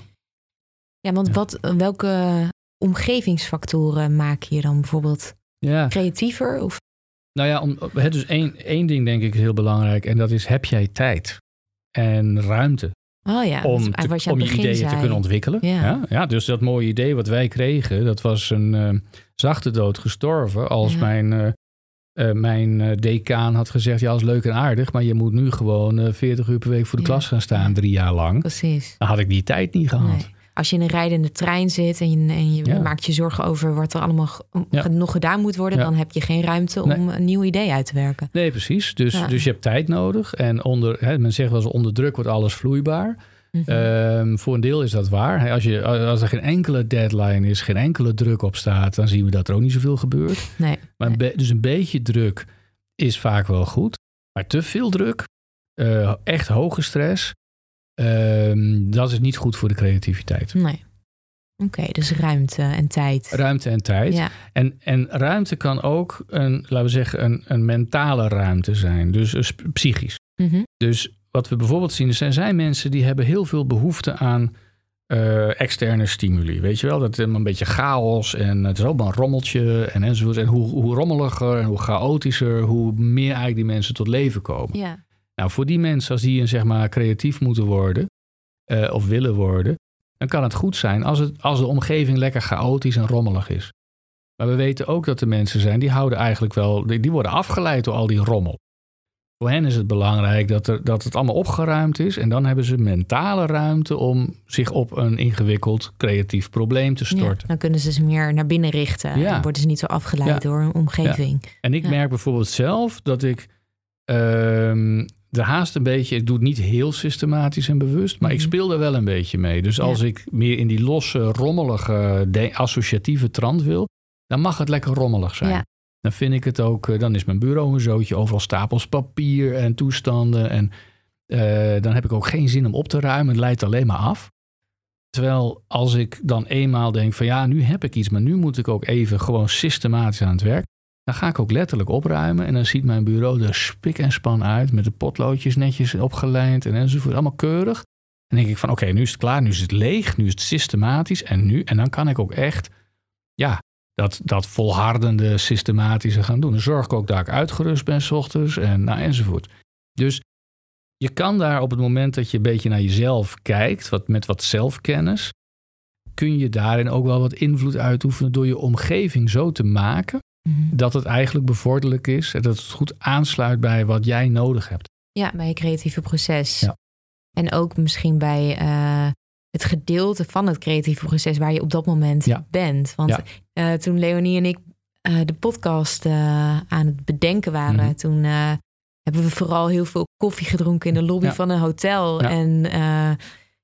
Ja, want. Wat, welke omgevingsfactoren maak je dan bijvoorbeeld Ja. creatiever? Of, Nou ja, om, dus één, één ding denk ik is heel belangrijk. En dat is, heb jij tijd en ruimte oh ja, om, te- je om je ideeën te kunnen ontwikkelen? Ja. Ja? Ja, dus dat mooie idee wat wij kregen, dat was een eh, zachte dood gestorven als Ja. mijn, eh, eh, mijn uh, decaan had gezegd, ja, is leuk en aardig, maar je moet nu gewoon uh, 40 uur per week voor de Ja. klas gaan staan, drie jaar lang. Precies. Dan had ik die tijd niet gehad. Nee. Als je in een rijdende trein zit en je, en je Ja. maakt je zorgen over wat er allemaal Ja. nog gedaan moet worden, Ja. dan heb je geen ruimte om een nieuw idee uit te werken. Nee, precies. Dus, dus je hebt tijd nodig. En onder, hè, men zegt wel eens, onder druk wordt alles vloeibaar. Mhm. Ehm, voor een deel is dat waar. Als, je, als er geen enkele deadline is, geen enkele druk op staat, dan zien we dat er ook niet zoveel gebeurt. nee. Maar Nee. dus een beetje druk is vaak wel goed. Maar te veel druk, eh, echt hoge stress, ehm, dat is niet goed voor de creativiteit. Nee. Oké, dus ruimte en tijd. Ruimte en tijd. Ja. En, en ruimte kan ook een, laten we zeggen, een, een mentale ruimte zijn. Dus psychisch. Mhm. Dus wat we bijvoorbeeld zien, er zijn, zijn mensen die hebben heel veel behoefte aan eh, externe stimuli. Weet je wel, dat is helemaal een beetje chaos en het is ook maar een rommeltje en enzovoort. En hoe, hoe rommeliger en hoe chaotischer, hoe meer eigenlijk die mensen tot leven komen. ja. Nou, voor die mensen, als die zeg maar creatief moeten worden eh, of willen worden, dan kan het goed zijn als, het, als de omgeving lekker chaotisch en rommelig is. Maar we weten ook dat er mensen zijn die houden eigenlijk wel, die, die worden afgeleid door al die rommel. Voor hen is het belangrijk dat, er, dat het allemaal opgeruimd is en dan hebben ze mentale ruimte om zich op een ingewikkeld creatief probleem te Ja, storten. dan kunnen ze zich meer naar binnen richten. Ja. Dan worden ze niet zo afgeleid Ja. door een omgeving. En ik merk bijvoorbeeld zelf dat ik ehm er haast een beetje, ik doe het niet heel systematisch en bewust, maar ik Mhm. speel er wel een beetje mee. Dus Ja. als ik meer in die losse, rommelige, associatieve trant wil, dan mag het lekker rommelig zijn. Ja. Dan vind ik het ook, eh, dan is mijn bureau een zootje, overal stapels papier en toestanden. En eh, dan heb ik ook geen zin om op te ruimen, het leidt alleen maar af. Terwijl als ik dan eenmaal denk van ja, nu heb ik iets, maar nu moet ik ook even gewoon systematisch aan het werk. Dan ga ik ook letterlijk opruimen en dan ziet mijn bureau er spik en span uit met de potloodjes netjes opgelijnd en enzovoort. Allemaal keurig. En denk ik van oké, nu is het klaar, nu is het leeg, nu is het systematisch en nu. En dan kan ik ook echt ja, dat, dat volhardende systematische gaan doen. Dan zorg ik ook dat ik uitgerust ben s ochtends en nou, enzovoort. Dus je kan daar op het moment dat je een beetje naar jezelf kijkt, wat, met wat zelfkennis, kun je daarin ook wel wat invloed uitoefenen door je omgeving zo te maken. Dat het eigenlijk bevorderlijk is en dat het goed aansluit bij wat jij nodig hebt. Ja, bij je creatieve proces. Ja. En ook misschien bij eh, het gedeelte van het creatieve proces waar je op dat moment Ja. bent. Want Ja. eh, toen Leonie en ik eh, de podcast aan het bedenken waren, Mhm. toen hebben we vooral heel veel koffie gedronken in de lobby van een hotel. En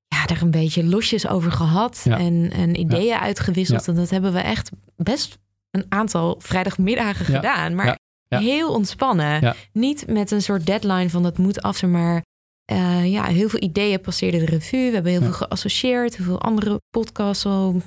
ja, daar een beetje losjes over gehad en, en ideeën uitgewisseld. En dat hebben we echt best een aantal vrijdagmiddagen Ja. gedaan. Maar Ja. Heel ontspannen. Ja. Niet met een soort deadline van dat moet af maar eh, ja, heel veel ideeën passeerden de revue. We hebben heel Ja. veel geassocieerd, heel veel andere podcasts al,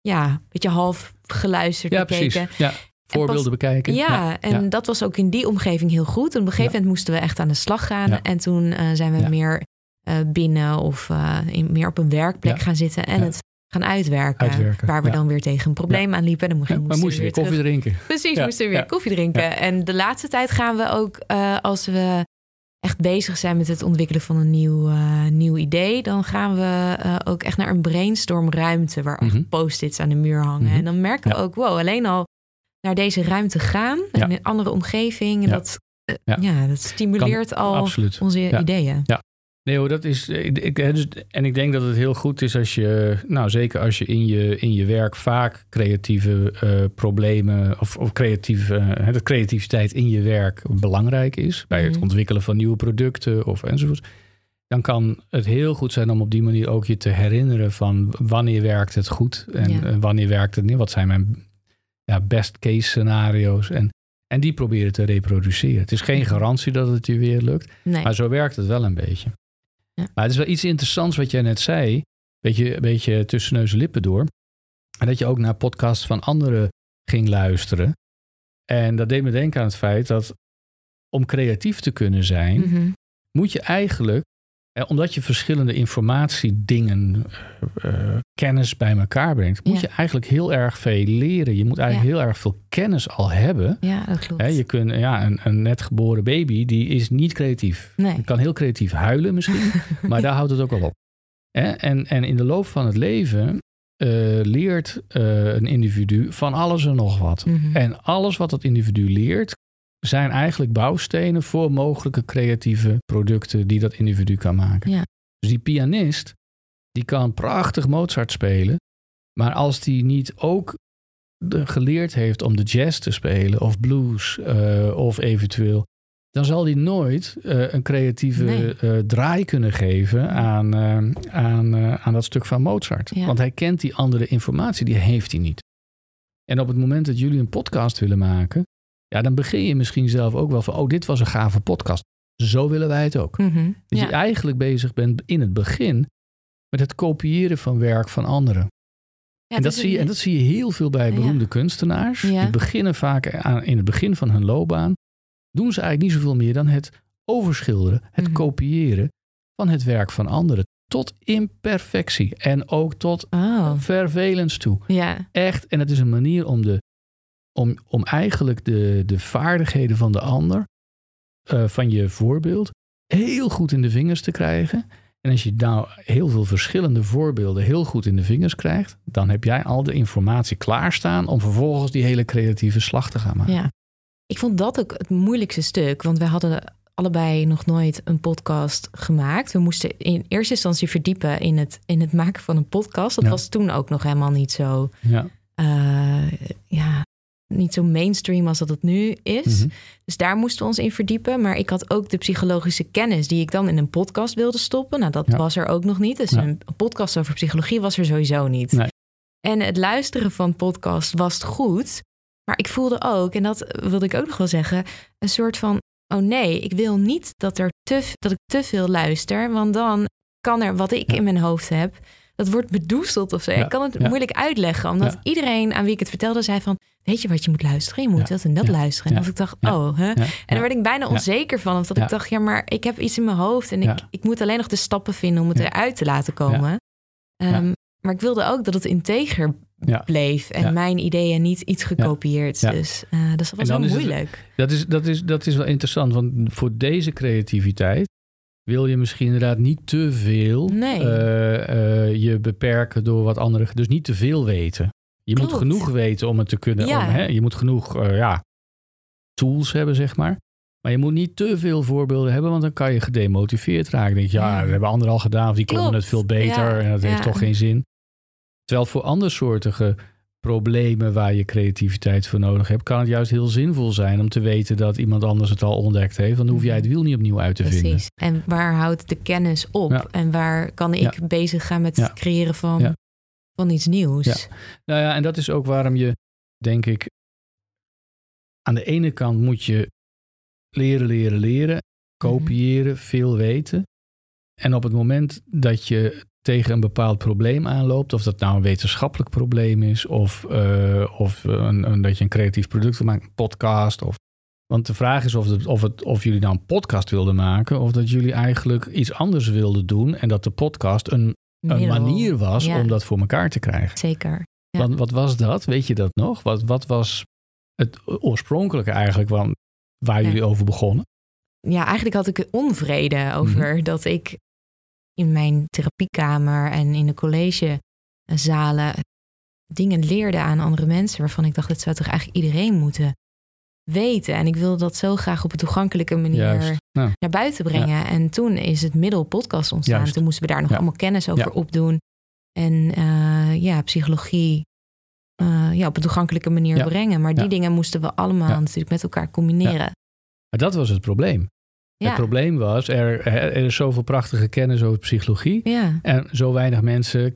ja, een beetje half geluisterd, Ja, bekeken. precies. Ja. Voorbeelden pas- bekijken. Ja, en dat was ook in die omgeving heel goed. En op een gegeven moment moesten we echt aan de slag gaan. En toen eh, zijn we meer eh, binnen of in, meer op een werkplek gaan zitten en het gaan uitwerken. Uitwerken, Waar we ja. dan weer tegen een probleem aanliepen. En dan Ja, moesten moest je weer terug- koffie drinken. Precies, Ja, moesten we weer ja. koffie drinken. En de laatste tijd gaan we ook, eh, als we echt bezig zijn met het ontwikkelen van een nieuw, eh, nieuw idee, dan gaan we eh, ook echt naar een brainstormruimte waar Mhm. post-its aan de muur hangen. Mhm. En dan merken we Ja. ook, wow, alleen al naar deze ruimte gaan, Ja. in een andere omgeving, en Ja. dat, Ja. ja. dat stimuleert al Absoluut. onze Ja. Nee hoor, dat is. Ik, ik- dus- en ik denk dat het heel goed is als je, nou zeker als je in je, in je werk vaak creatieve eh, problemen of, of creatieve, eh, de creativiteit in je werk belangrijk is. Bij het Mhm. ontwikkelen van nieuwe producten of enzovoort. Dan kan het heel goed zijn om op die manier ook je te herinneren van wanneer werkt het goed en Ja. eh, wanneer werkt het niet. Wat zijn mijn ja, best case scenario's en, en die proberen te reproduceren. Het is geen Mhm. garantie dat het je weer lukt. Nee. Maar zo werkt het wel een beetje. Ja. Maar het is wel iets interessants wat jij net zei. Beetje, een beetje tussen neus en lippen door. En dat je ook naar podcasts van anderen ging luisteren. En dat deed me denken aan het feit dat om creatief te kunnen zijn, Mhm. moet je eigenlijk, omdat je verschillende informatiedingen, eh, kennis bij elkaar brengt, moet Ja. je eigenlijk heel erg veel leren. Je moet eigenlijk heel erg veel kennis al hebben. Ja, dat klopt. Je kunt, ja, een, een net geboren baby, die is niet creatief. Nee. Die kan heel creatief huilen misschien, maar daar houdt het ook al op. En, en in de loop van het leven eh, leert een individu van alles en nog wat. Mhm. En alles wat dat individu leert, zijn eigenlijk bouwstenen voor mogelijke creatieve producten die dat individu kan maken. Ja. Dus die pianist, die kan prachtig Mozart spelen, maar als die niet ook geleerd heeft om de jazz te spelen of blues eh, of eventueel, dan zal hij nooit eh, een creatieve Nee. eh, draai kunnen geven aan, aan, aan dat stuk van Mozart. Ja. Want hij kent die andere informatie, die heeft hij niet. En op het moment dat jullie een podcast willen maken, ja, dan begin je misschien zelf ook wel van, oh, dit was een gave podcast. Zo willen wij het ook. Dat Ja. je eigenlijk bezig bent in het begin met het kopiëren van werk van anderen. Ja, en, dat zie je, en dat zie je heel veel bij Ja. beroemde kunstenaars. Die beginnen vaak aan, in het begin van hun loopbaan. Doen ze eigenlijk niet zoveel meer dan het overschilderen, het Mhm. kopiëren van het werk van anderen. Tot imperfectie en ook tot Oh, vervelens toe. ja. Echt, en het is een manier om, de, om, om eigenlijk de, de vaardigheden van de ander, eh, van je voorbeeld, heel goed in de vingers te krijgen. En als je nou heel veel verschillende voorbeelden heel goed in de vingers krijgt, dan heb jij al de informatie klaarstaan om vervolgens die hele creatieve slag te gaan maken. Ja. Ik vond dat ook het moeilijkste stuk, want we hadden allebei nog nooit een podcast gemaakt. We moesten in eerste instantie verdiepen in het, in het maken van een podcast. Dat Ja. was toen ook nog helemaal niet zo, Ja. eh, ja, niet zo mainstream als dat het nu is. Mhm. Dus daar moesten we ons in verdiepen. Maar ik had ook de psychologische kennis die ik dan in een podcast wilde stoppen. Nou, dat Ja. was er ook nog niet. Dus Ja. een podcast over psychologie was er sowieso niet. Nee. En het luisteren van podcast was goed. Maar ik voelde ook, en dat wilde ik ook nog wel zeggen, een soort van: oh nee, ik wil niet dat, er te, dat ik te veel luister. Want dan kan er wat ik Ja. in mijn hoofd heb, dat wordt bedoezeld of zo. Ja. Ik kan het Ja. moeilijk uitleggen, omdat Ja. iedereen aan wie ik het vertelde zei van: weet je wat je moet luisteren? Je moet dat en dat luisteren. En of ik dacht, oh, hè? En daar werd ik bijna onzeker van. Of dat Ja. ik dacht, ja, maar ik heb iets in mijn hoofd en ik, ik moet alleen nog de stappen vinden om het eruit te laten komen. Ehm, Maar ik wilde ook dat het integer Ja. bleef en Ja. mijn ideeën niet iets gekopieerd. Ja. Dus uh, dat was wel het- moeilijk. Dat is, dat, is, dat is wel interessant, want voor deze creativiteit wil je misschien inderdaad niet te veel Nee. eh, eh, je beperken door wat andere. Dus niet te veel weten. Je moet genoeg weten om het te kunnen. Ja. om, hè, je moet genoeg eh, ja, tools hebben, zeg maar. Maar je moet niet te veel voorbeelden hebben, want dan kan je gedemotiveerd raken. Dan denk je, ja, dat hebben anderen al gedaan, of die konden Klopt. het veel beter Ja. en dat heeft toch geen zin. Terwijl voor andersoortige problemen waar je creativiteit voor nodig hebt, kan het juist heel zinvol zijn om te weten dat iemand anders het al ontdekt heeft. Dan hoef jij het wiel niet opnieuw uit te vinden. Precies. En waar houdt de kennis op? Ja. En waar kan ik bezig gaan met Ja. het creëren van, van iets nieuws? Nou ja, en dat is ook waarom je, denk ik, aan de ene kant moet je leren, leren, leren, kopiëren, veel weten. En op het moment dat je tegen een bepaald probleem aanloopt, of dat nou een wetenschappelijk probleem is, of, eh, of een, een, dat je een creatief product wil maken, een podcast. Of, want de vraag is of, het, of, het, of jullie nou een podcast wilden maken, of dat jullie eigenlijk iets anders wilden doen en dat de podcast een, een Middel. manier was Ja. om dat voor elkaar te krijgen. Zeker. Ja. Wat, wat was dat? Weet je dat nog? Wat, wat was het oorspronkelijke eigenlijk waar, waar Ja. jullie over begonnen? ja, eigenlijk had ik onvrede over Mhm. dat ik in mijn therapiekamer en in de collegezalen dingen leerde aan andere mensen waarvan ik dacht, dat zou toch eigenlijk iedereen moeten weten. En ik wilde dat zo graag op een toegankelijke manier naar buiten brengen. En toen is het middel podcast ontstaan. Juist. Toen moesten we daar nog Ja. allemaal kennis over opdoen. En eh, ja, psychologie eh, ja, op een toegankelijke manier brengen. Maar die dingen moesten we allemaal natuurlijk met elkaar combineren. maar dat was het probleem. Ja. Het probleem was, er, er is zoveel prachtige kennis over psychologie. Ja. En zo weinig mensen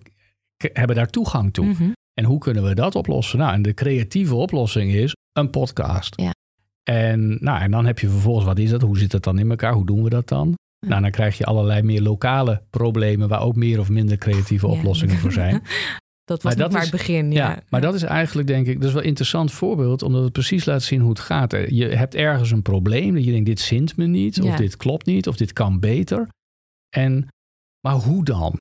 hebben daar toegang toe. Mhm. En hoe kunnen we dat oplossen? Nou, en de creatieve oplossing is een podcast. Ja. En, nou, en dan heb je vervolgens, wat is dat? Hoe zit dat dan in elkaar? Hoe doen we dat dan? Nou, dan krijg je allerlei meer lokale problemen waar ook meer of minder creatieve oplossingen voor zijn. Dat was Maar nog dat maar het begin. Ja, Ja, maar dat is eigenlijk denk ik, dat is wel een interessant voorbeeld, omdat het precies laat zien hoe het gaat. Je hebt ergens een probleem, dat je denkt, dit zint me niet, of dit klopt niet, of dit kan beter. En, maar hoe dan?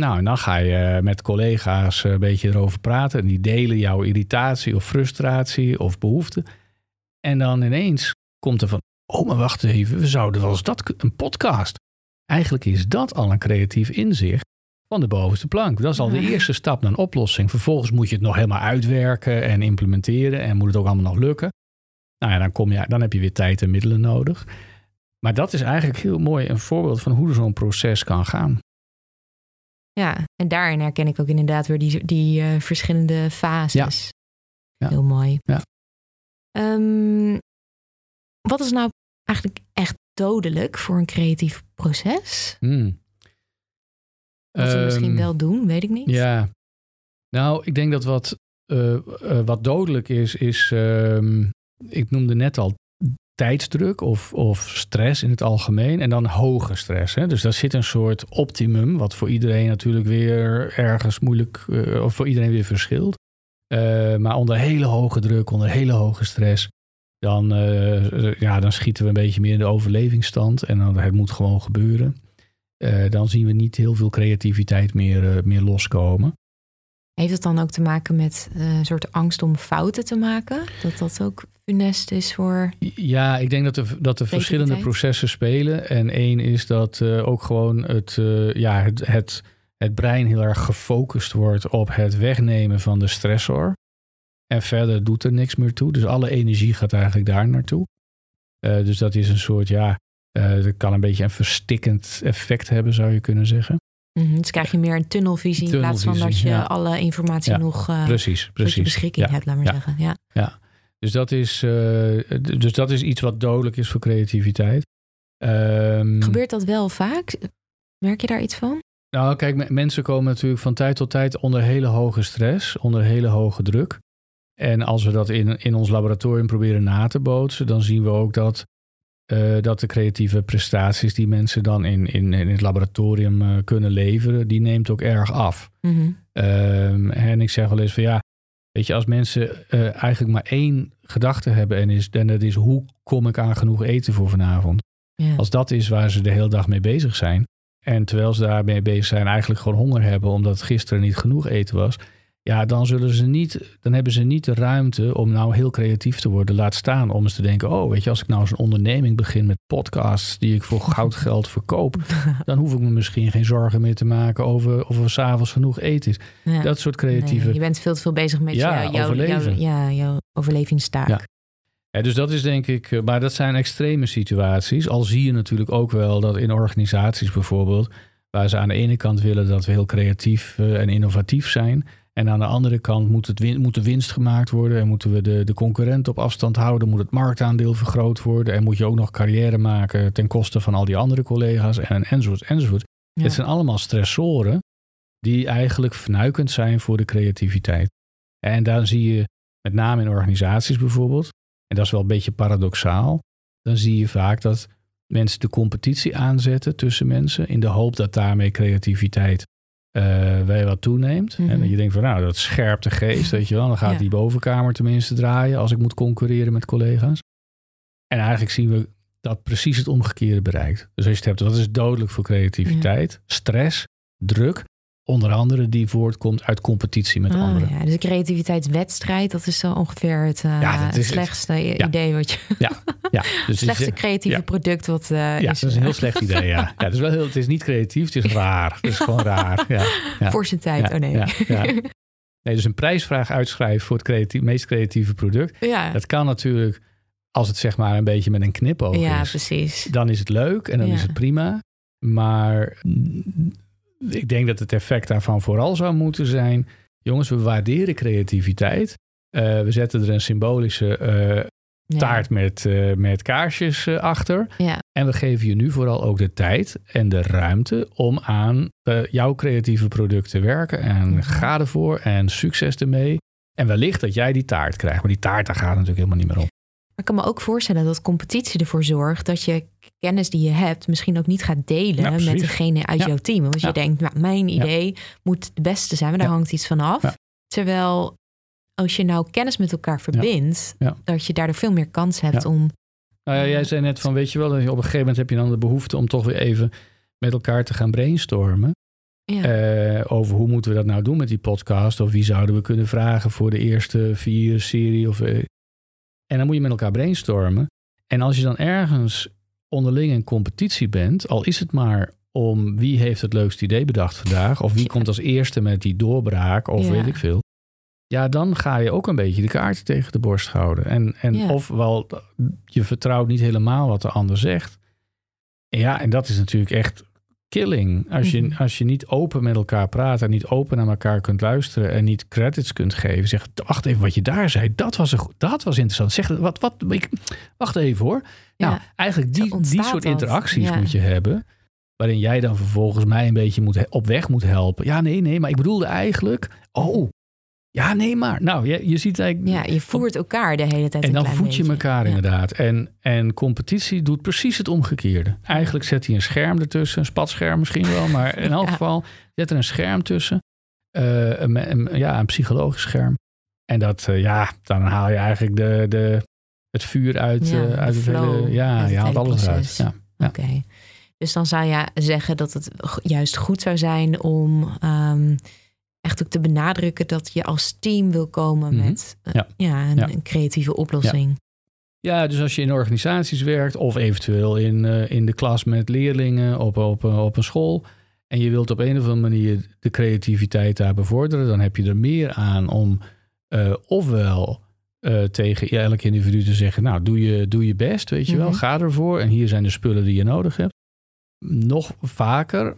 Nou, en dan ga je met collega's een beetje erover praten en die delen jouw irritatie of frustratie of behoefte. En dan ineens komt er van, oh maar wacht even, we zouden wel eens dat, een podcast. Eigenlijk is dat al een creatief inzicht van de bovenste plank. Dat is al de eerste stap naar een oplossing. Vervolgens moet je het nog helemaal uitwerken en implementeren en moet het ook allemaal nog lukken. Nou ja, dan, kom je, dan heb je weer tijd en middelen nodig. Maar dat is eigenlijk heel mooi een voorbeeld van hoe zo'n proces kan gaan. Ja, en daarin herken ik ook inderdaad weer die, die uh, verschillende fases. Ja. Heel mooi. Ja. Um, wat is nou eigenlijk echt dodelijk voor een creatief proces? Hmm. Wat um, misschien Ehm, wel doen, weet ik niet. Ja, nou, ik denk dat wat, uh, uh, wat dodelijk is, is, um, ik noemde net al tijdsdruk of, of stress in het algemeen en dan hoge stress. Hè? Dus daar zit een soort optimum, wat voor iedereen natuurlijk weer ergens moeilijk, uh, of voor iedereen weer verschilt. Maar onder hele hoge druk, onder hele hoge stress, dan, ja, dan schieten we een beetje meer in de overlevingsstand en dan, het moet gewoon gebeuren. Uh, dan zien we niet heel veel creativiteit meer, meer loskomen. Heeft het dan ook te maken met een soort angst om fouten te maken? Dat dat ook funest is voor. Ja, ik denk dat er, dat er verschillende processen spelen. En één is dat ook gewoon het, ja, het, het, het brein heel erg gefocust wordt op het wegnemen van de stressor. En verder doet er niks meer toe. Dus alle energie gaat eigenlijk daar naartoe. Uh, dus dat is een soort, ja, dat kan een beetje een verstikkend effect hebben, zou je kunnen zeggen. Mm -hmm, dus krijg je meer een tunnelvisie, in plaats van dat je ja. alle informatie ja, nog uh, precies, beschikking ja, hebt, laat maar zeggen. Ja. ja. Dus, dat is, uh, dus dat is iets wat dodelijk is voor creativiteit. Um, Gebeurt dat wel vaak? Merk je daar iets van? Nou, kijk, mensen komen natuurlijk van tijd tot tijd onder hele hoge stress, onder hele hoge druk. En als we dat in, in ons laboratorium proberen na te bootsen, dan zien we ook dat uh, dat de creatieve prestaties die mensen dan in, in, in het laboratorium uh, kunnen leveren, die neemt ook erg af. Mm -hmm. um, en ik zeg wel eens van ja, weet je, als mensen uh, eigenlijk maar één gedachte hebben en, is, en dat is hoe kom ik aan genoeg eten voor vanavond. Als dat is waar ze de hele dag mee bezig zijn. En terwijl ze daarmee bezig zijn, eigenlijk gewoon honger hebben omdat gisteren niet genoeg eten was. Ja, dan zullen ze niet, dan hebben ze niet de ruimte om nou heel creatief te worden. Laat staan om eens te denken: oh, weet je, als ik nou zo'n onderneming begin met podcasts die ik voor goudgeld verkoop, dan hoef ik me misschien geen zorgen meer te maken over of er s'avonds genoeg eten is. Ja. Dat soort creatieve. Nee, je bent veel te veel bezig met ja, jou, jouw, overleven. Jouw, ja, jouw overlevingstaak. Ja. Ja, dus dat is denk ik, maar dat zijn extreme situaties. Al zie je natuurlijk ook wel dat in organisaties bijvoorbeeld, waar ze aan de ene kant willen dat we heel creatief en innovatief zijn. En aan de andere kant moet, het win, moet de winst gemaakt worden en moeten we de, de concurrent op afstand houden, moet het marktaandeel vergroot worden en moet je ook nog carrière maken ten koste van al die andere collega's en enzovoort enzovoort. Ja. Het zijn allemaal stressoren die eigenlijk fnuikend zijn voor de creativiteit. En daar zie je met name in organisaties bijvoorbeeld, en dat is wel een beetje paradoxaal, dan zie je vaak dat mensen de competitie aanzetten tussen mensen in de hoop dat daarmee creativiteit uh, weer wat toeneemt. Mhm. En dat je denkt van nou, dat scherpt de geest, weet je wel. Dan gaat Ja. die bovenkamer tenminste draaien als ik moet concurreren met collega's. En eigenlijk zien we dat precies het omgekeerde bereikt. Dus als je het hebt, wat is dodelijk voor creativiteit? Stress, druk, onder andere die voortkomt uit competitie met Oh, anderen. ja. Dus creativiteitswedstrijd, dat is zo ongeveer het, uh, Ja, het. slechtste Ja. idee wat je. Ja, ja. Dus Het slechtste is, creatieve ja. product wat uh, ja, is. dat is een heel slecht idee, ja. ja het, is wel heel, het is niet creatief, het is raar. Het is gewoon raar, ja. ja. Voor zijn tijd, Ja, oh nee. ja, ja. Nee, dus een prijsvraag uitschrijven voor het creatief, meest creatieve product. ja. Dat kan natuurlijk als het zeg maar een beetje met een knipoog ja, is. precies. Dan is het leuk en dan Ja. is het prima. Maar ik denk dat het effect daarvan vooral zou moeten zijn... jongens, we waarderen creativiteit. Uh, we zetten er een symbolische uh, Ja. taart met, uh, met kaarsjes achter. Ja. En we geven je nu vooral ook de tijd en de ruimte om aan jouw creatieve product te werken. En Mhm. ga ervoor en succes ermee. En wellicht dat jij die taart krijgt. Maar die taart, daar gaat natuurlijk helemaal niet meer om. Maar ik kan me ook voorstellen dat competitie ervoor zorgt dat je kennis die je hebt misschien ook niet gaat delen Ja, met degene uit Ja. jouw team. Want Ja. je denkt, nou, mijn idee moet de beste zijn, maar daar Ja. hangt iets van af. Ja. Terwijl als je nou kennis met elkaar verbindt, Ja. dat je daardoor veel meer kans hebt Ja. om. Nou ja, jij zei net van, weet je wel, dat je op een gegeven moment heb je dan de behoefte om toch weer even met elkaar te gaan brainstormen. Ja. eh, over hoe moeten we dat nou doen met die podcast. Of wie zouden we kunnen vragen voor de eerste vier serie. Of, eh, en dan moet je met elkaar brainstormen. En als je dan ergens onderling in competitie bent, al is het maar om wie heeft het leukste idee bedacht vandaag. Of wie Ja. komt als eerste met die doorbraak of Ja. weet ik veel. Ja, dan ga je ook een beetje de kaarten tegen de borst houden. En, en Ja. ofwel je vertrouwt niet helemaal wat de ander zegt. Ja, en dat is natuurlijk echt killing. Als je, Mhm. als je niet open met elkaar praat en niet open naar elkaar kunt luisteren en niet credits kunt geven. Zeg, wacht even, wat je daar zei, dat was, een, dat was interessant. Zeg, wat, wat, ik, wacht even hoor. Ja. Nou, eigenlijk die, die soort dat. interacties Ja. moet je hebben. Waarin jij dan vervolgens mij een beetje moet, op weg moet helpen. Ja, nee, nee, maar ik bedoelde eigenlijk. Oh, ja, nee, maar. Nou, je, je ziet eigenlijk. Ja, je voert elkaar de hele tijd en dan voed je beetje. elkaar Ja. inderdaad. En, en competitie doet precies het omgekeerde. Eigenlijk zet hij een scherm ertussen. Een spatscherm misschien wel. Maar in elk Ja. geval zet er een scherm tussen. Eh, een, een- ja, een psychologisch scherm. En dat, eh, ja, dan haal je eigenlijk de, de, het vuur uit, Ja, eh, uit het flow hele... Ja, het je haalt alles proces. uit. Ja. Oké. Dus dan zou je zeggen dat het juist goed zou zijn om ehm, echt ook te benadrukken dat je als team wil komen Mhm. met eh, Ja. ja. een, Ja. een creatieve oplossing. Ja, dus als je in organisaties werkt of eventueel in, eh, in de klas met leerlingen op, op, op een school en je wilt op een of andere manier de creativiteit daar bevorderen, dan heb je er meer aan om eh, ofwel eh, tegen elk individu te zeggen, nou doe je, doe je best, weet je wel, Mhm. ga ervoor en hier zijn de spullen die je nodig hebt. Nog vaker,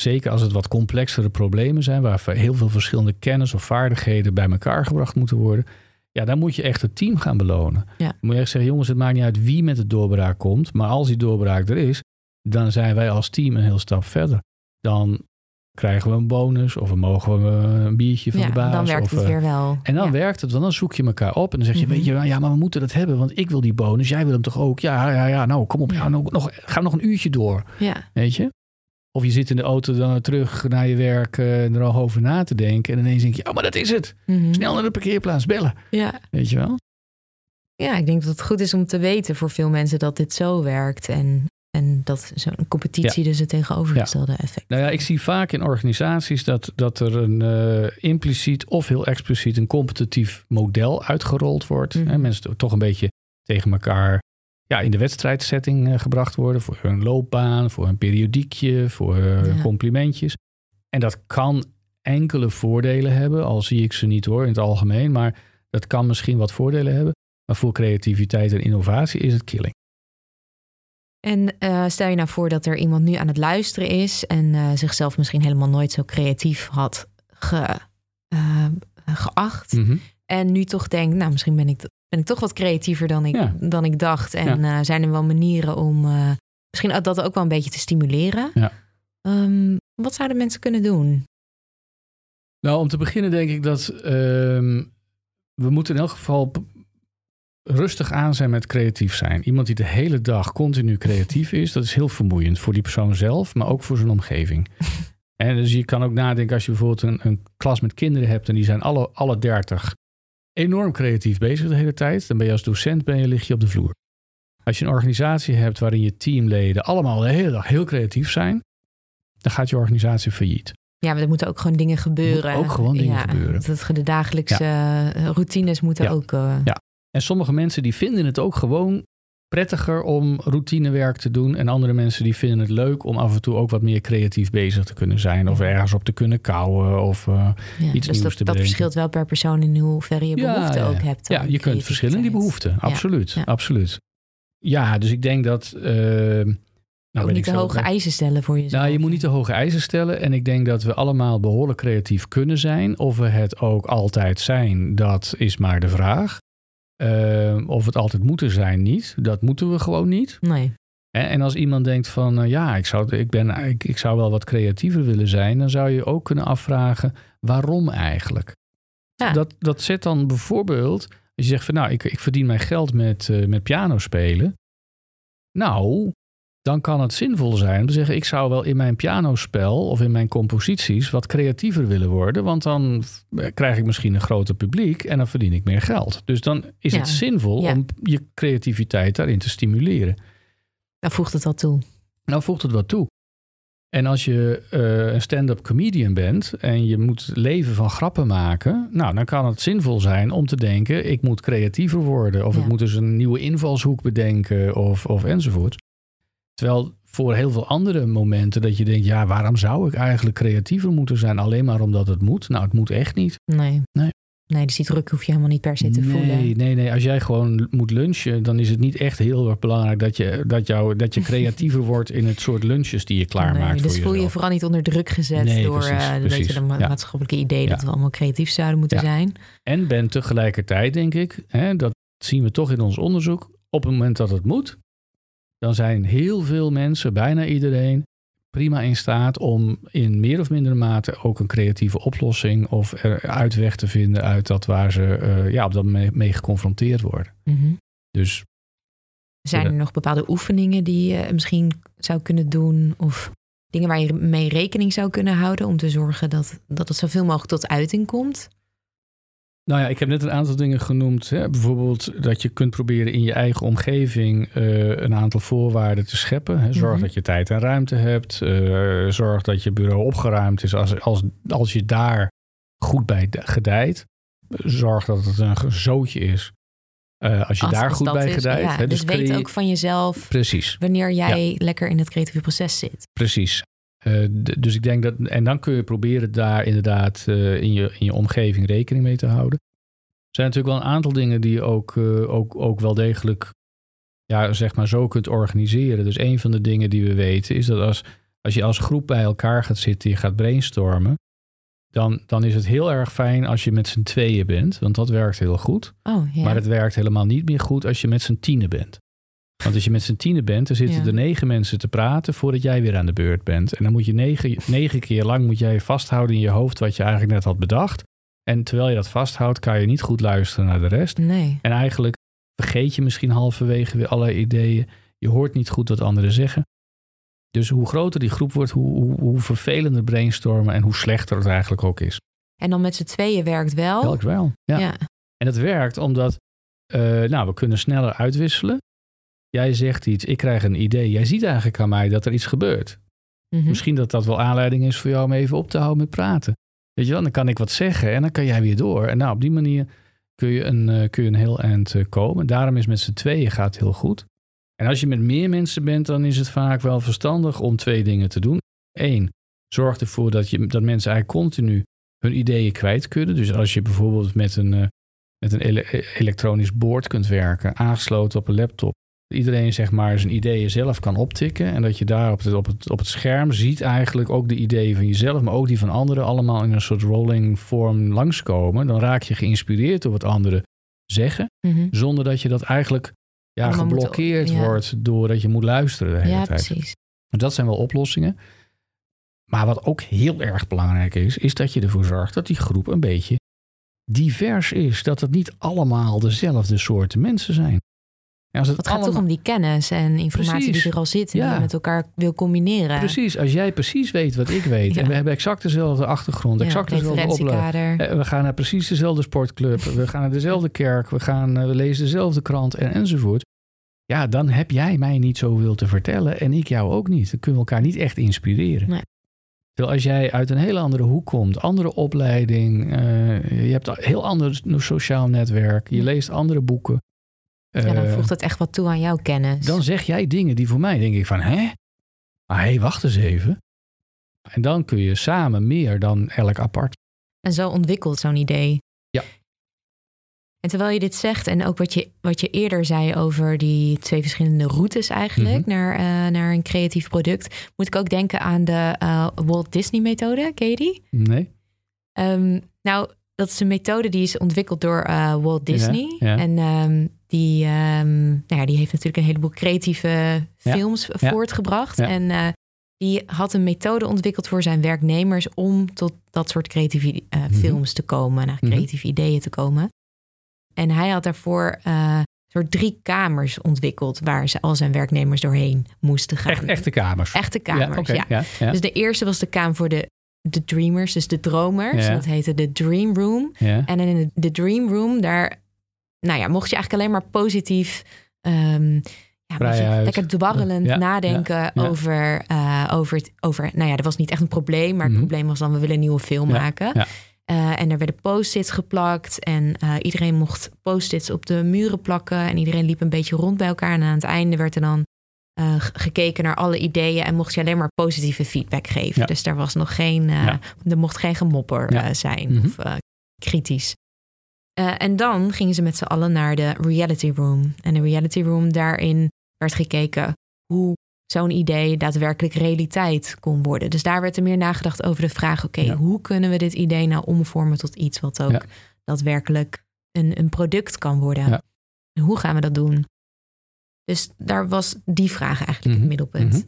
zeker als het wat complexere problemen zijn, waar heel veel verschillende kennis of vaardigheden bij elkaar gebracht moeten worden, ja, dan moet je echt het team gaan belonen. Ja. Dan moet je echt zeggen, jongens, het maakt niet uit wie met de doorbraak komt. Maar als die doorbraak er is, dan zijn wij als team een heel stap verder. Dan krijgen we een bonus of dan mogen we een biertje van Ja, de baas. dan werkt of, het eh, weer wel. En dan Ja. werkt het, want dan zoek je elkaar op. En dan zeg je, Mhm. weet je, ja, maar we moeten dat hebben, want ik wil die bonus. Jij wil hem toch ook? Ja, ja, ja, nou, kom op. Ja, nog, nog, ga nog een uurtje door, Ja. weet je? Of je zit in de auto dan terug naar je werk eh, er al over na te denken. En ineens denk je, oh, maar dat is het. Mhm. Snel naar de parkeerplaats bellen, ja. weet je wel? ja, ik denk dat het goed is om te weten voor veel mensen dat dit zo werkt. En, en dat zo'n competitie dus het tegenovergestelde effect. Nou ja, ik zie vaak in organisaties dat, dat er een eh, impliciet of heel expliciet een competitief model uitgerold wordt. Mhm. Hè, mensen toch een beetje tegen elkaar ja, in de wedstrijdsetting eh, gebracht worden. Voor hun loopbaan, voor een periodiekje, voor eh, Ja. complimentjes. En dat kan enkele voordelen hebben, al zie ik ze niet hoor in het algemeen. Maar dat kan misschien wat voordelen hebben. Maar voor creativiteit en innovatie is het killing. En eh, stel je nou voor dat er iemand nu aan het luisteren is en zichzelf misschien helemaal nooit zo creatief had ge, geacht. Mhm. En nu toch denkt, nou misschien ben ik, ben ik toch wat creatiever dan ik, Ja. dan ik dacht. En eh, zijn er wel manieren om eh, misschien dat ook wel een beetje te stimuleren. Ja. Ehm, wat zouden mensen kunnen doen? Nou, om te beginnen denk ik dat ehm, we moeten in elk geval rustig aan zijn met creatief zijn. Iemand die de hele dag continu creatief is, dat is heel vermoeiend voor die persoon zelf, maar ook voor zijn omgeving. En dus je kan ook nadenken als je bijvoorbeeld een, een klas met kinderen hebt en die zijn alle, alle dertig enorm creatief bezig de hele tijd, dan ben je als docent ben je, lig je op de vloer. Als je een organisatie hebt waarin je teamleden allemaal de hele dag heel creatief zijn, dan gaat je organisatie failliet. Ja, maar er moeten ook gewoon dingen gebeuren. ook gewoon dingen ja, gebeuren. Dat de dagelijkse eh, routines moeten Ja. ook. eh, Ja. En sommige mensen die vinden het ook gewoon prettiger om routinewerk te doen. En andere mensen die vinden het leuk om af en toe ook wat meer creatief bezig te kunnen zijn. Of ergens op te kunnen kouwen. Of, eh, ja. iets dus nieuws dat, te dat bedenken. verschilt wel per persoon in hoeverre je Ja, behoefte ja, ook hebt. ja, aan je kunt verschillen in die behoeften. Absoluut, ja. absoluut. Ja, dus ik denk dat... eh, nou ook niet ik te hoge eisen stellen voor jezelf. Nou, je moet niet te hoge eisen stellen. En ik denk dat we allemaal behoorlijk creatief kunnen zijn. Of we het ook altijd zijn, dat is maar de vraag. Eh, of het altijd moeten zijn, niet. Dat moeten we gewoon niet. Nee. Hè, En als iemand denkt van uh, ja, ik zou, ik, ben, ik, ik zou wel wat creatiever willen zijn, dan zou je ook kunnen afvragen waarom eigenlijk. Ja. Dat, dat zet dan bijvoorbeeld, als je zegt van nou, ik, ik verdien mijn geld met, uh, met piano spelen. Nou, dan kan het zinvol zijn om te zeggen, ik zou wel in mijn pianospel of in mijn composities wat creatiever willen worden, want dan krijg ik misschien een groter publiek en dan verdien ik meer geld. Dus dan is Ja. het zinvol Ja. om je creativiteit daarin te stimuleren. Dan voegt het wat toe. Nou voegt het wat toe. En als je uh, een stand-up comedian bent en je moet leven van grappen maken, nou dan kan het zinvol zijn om te denken: ik moet creatiever worden, of Ja. ik moet dus een nieuwe invalshoek bedenken, of, of enzovoort. Terwijl voor heel veel andere momenten dat je denkt: ja, waarom zou ik eigenlijk creatiever moeten zijn? Alleen maar omdat het moet. Nou, het moet echt niet. Nee. Nee. Nee, dus die druk hoef je helemaal niet per se te nee, voelen. Nee, nee. Als jij gewoon moet lunchen, dan is het niet echt heel erg belangrijk dat je, dat jou, dat je creatiever wordt in het soort lunches die je klaarmaakt. Nee, dus voor voel je jezelf. vooral niet onder druk gezet Nee, door precies, eh, precies. je de ma- Ja. maatschappelijke idee dat we allemaal creatief zouden moeten Ja. zijn. En ben tegelijkertijd, denk ik, hè, dat zien we toch in ons onderzoek, op het moment dat het moet, dan zijn heel veel mensen, bijna iedereen, prima in staat om in meer of mindere mate ook een creatieve oplossing of er uitweg te vinden uit dat waar ze eh, ja, op dat mee, mee geconfronteerd worden. Mhm. Dus Zijn er nog bepaalde oefeningen die je misschien zou kunnen doen? Of dingen waar je mee rekening zou kunnen houden om te zorgen dat, dat het zoveel mogelijk tot uiting komt? Nou ja, ik heb net een aantal dingen genoemd. Hè? Bijvoorbeeld dat je kunt proberen in je eigen omgeving eh, een aantal voorwaarden te scheppen. Hè? Zorg Mhm. dat je tijd en ruimte hebt. Eh, zorg dat je bureau opgeruimd is. Als, als, als je daar goed bij gedijt. Zorg dat het een zootje is. Eh, als je Als- daar goed bij is, gedijt. ja, hè? dus weet creë- ook van jezelf Precies. wanneer jij lekker in het creatieve proces zit. Precies. Eh, dus ik denk dat, en dan kun je proberen daar inderdaad eh, in, je, in je omgeving rekening mee te houden. Er zijn natuurlijk wel een aantal dingen die je ook, eh, ook, ook wel degelijk, ja, zeg maar zo kunt organiseren. Dus een van de dingen die we weten is dat als, als je als groep bij elkaar gaat zitten, je gaat brainstormen, dan, dan is het heel erg fijn als je met z'n tweeën bent, want dat werkt heel goed. Oh ja. Maar het werkt helemaal niet meer goed als je met z'n tienen bent. Want als je met z'n tienen bent, dan zitten Ja. er negen mensen te praten voordat jij weer aan de beurt bent. En dan moet je negen, negen keer lang moet jij vasthouden in je hoofd wat je eigenlijk net had bedacht. En terwijl je dat vasthoudt, kan je niet goed luisteren naar de rest. Nee. En eigenlijk vergeet je misschien halverwege weer allerlei ideeën. Je hoort niet goed wat anderen zeggen. Dus hoe groter die groep wordt, hoe, hoe, hoe vervelender brainstormen en hoe slechter het eigenlijk ook is. En dan met z'n tweeën werkt wel. Welk wel. Ja. ja. En dat werkt omdat, eh, nou, we kunnen sneller uitwisselen. Jij zegt iets, ik krijg een idee. Jij ziet eigenlijk aan mij dat er iets gebeurt. Mhm. Misschien dat dat wel aanleiding is voor jou om even op te houden met praten. Weet je wel, dan kan ik wat zeggen en dan kan jij weer door. En nou, op die manier kun je een, eh, kun je een heel eind eh, komen. Daarom is met z'n tweeën gaat heel goed. En als je met meer mensen bent, dan is het vaak wel verstandig om twee dingen te doen. Eén, zorg ervoor dat, je, dat mensen eigenlijk continu hun ideeën kwijt kunnen. Dus als je bijvoorbeeld met een, eh, met een ele- elektronisch bord kunt werken, aangesloten op een laptop. Iedereen zeg maar zijn ideeën zelf kan optikken. En dat je daar op het, op, het, op het scherm ziet eigenlijk ook de ideeën van jezelf, maar ook die van anderen allemaal in een soort rolling vorm langskomen. Dan raak je geïnspireerd door wat anderen zeggen, Mhm. zonder dat je dat eigenlijk ja, moet- geblokkeerd ja. wordt doordat je moet luisteren de hele Ja, tijd. precies. Dat zijn wel oplossingen. Maar wat ook heel erg belangrijk is, is dat je ervoor zorgt dat die groep een beetje divers is. Dat het niet allemaal dezelfde soorten mensen zijn. En als het Het gaat allemaal, toch om die kennis en informatie Precies. die er al zit en die je met elkaar wil combineren. Precies, als jij precies weet wat ik weet. Ja. En we hebben exact dezelfde achtergrond, exact dezelfde opleiding. Eh, We gaan naar precies dezelfde sportclub. We gaan naar dezelfde kerk. We, gaan, eh, we lezen dezelfde krant en, enzovoort. Ja, dan heb jij mij niet zoveel te vertellen en ik jou ook niet. Dan kunnen we elkaar niet echt inspireren. Nee. Terwijl als jij uit een hele andere hoek komt, andere opleiding, eh, je hebt een heel ander sociaal netwerk, je leest andere boeken. Ja, dan eh, voegt het echt wat toe aan jouw kennis. dan zeg jij dingen die voor mij denk ik van, hè? Maar hé, wacht eens even. En dan kun je samen meer dan elk apart. En zo ontwikkelt zo'n idee. Ja. En terwijl je dit zegt en ook wat je, wat je eerder zei over die twee verschillende routes eigenlijk Mhm. naar, eh, naar een creatief product, moet ik ook denken aan de eh, Walt Disney methode. Ken je die? Nee? Ehm, nou, dat is een methode die is ontwikkeld door eh, Walt Disney. ja. En ehm, die, ehm, nou ja, die heeft natuurlijk een heleboel creatieve films voortgebracht. En eh, die had een methode ontwikkeld voor zijn werknemers om tot dat soort creatieve eh, Mhm. films te komen, naar Mhm. creatieve ideeën te komen. En hij had daarvoor soort drie kamers ontwikkeld waar ze al zijn werknemers doorheen moesten gaan. Echt, echte kamers. Echte kamers, ja. oké, ja. ja, ja. Dus de eerste was de kamer voor de, de dreamers, dus de dromers. Ja. Dat heette de Dream Room. ja. En in de, Dream Room, daar nou ja, mocht je eigenlijk alleen maar positief... ehm, ja, lekker dwarrelend Ja, nadenken ja. Over, eh, over, het, over... Nou ja, dat was niet echt een probleem, maar het Mhm. probleem was dan... we willen een nieuwe film maken. Eh, en er werden post-its geplakt en eh, iedereen mocht post-its op de muren plakken. En iedereen liep een beetje rond bij elkaar. En aan het einde werd er dan eh, gekeken naar alle ideeën en mocht je alleen maar positieve feedback geven. Ja. Dus er was nog geen, eh, Ja. er mocht geen gemopper Ja. eh, zijn Mhm. of kritisch. En dan gingen ze met z'n allen naar de reality room. En de reality room, daarin werd gekeken hoe zo'n idee daadwerkelijk realiteit kon worden. Dus daar werd er meer nagedacht over de vraag: oké, hoe kunnen we dit idee nou omvormen tot iets wat ook daadwerkelijk een, een product kan worden? En hoe gaan we dat doen? Dus daar was die vraag eigenlijk Mhm, het middelpunt. mhm.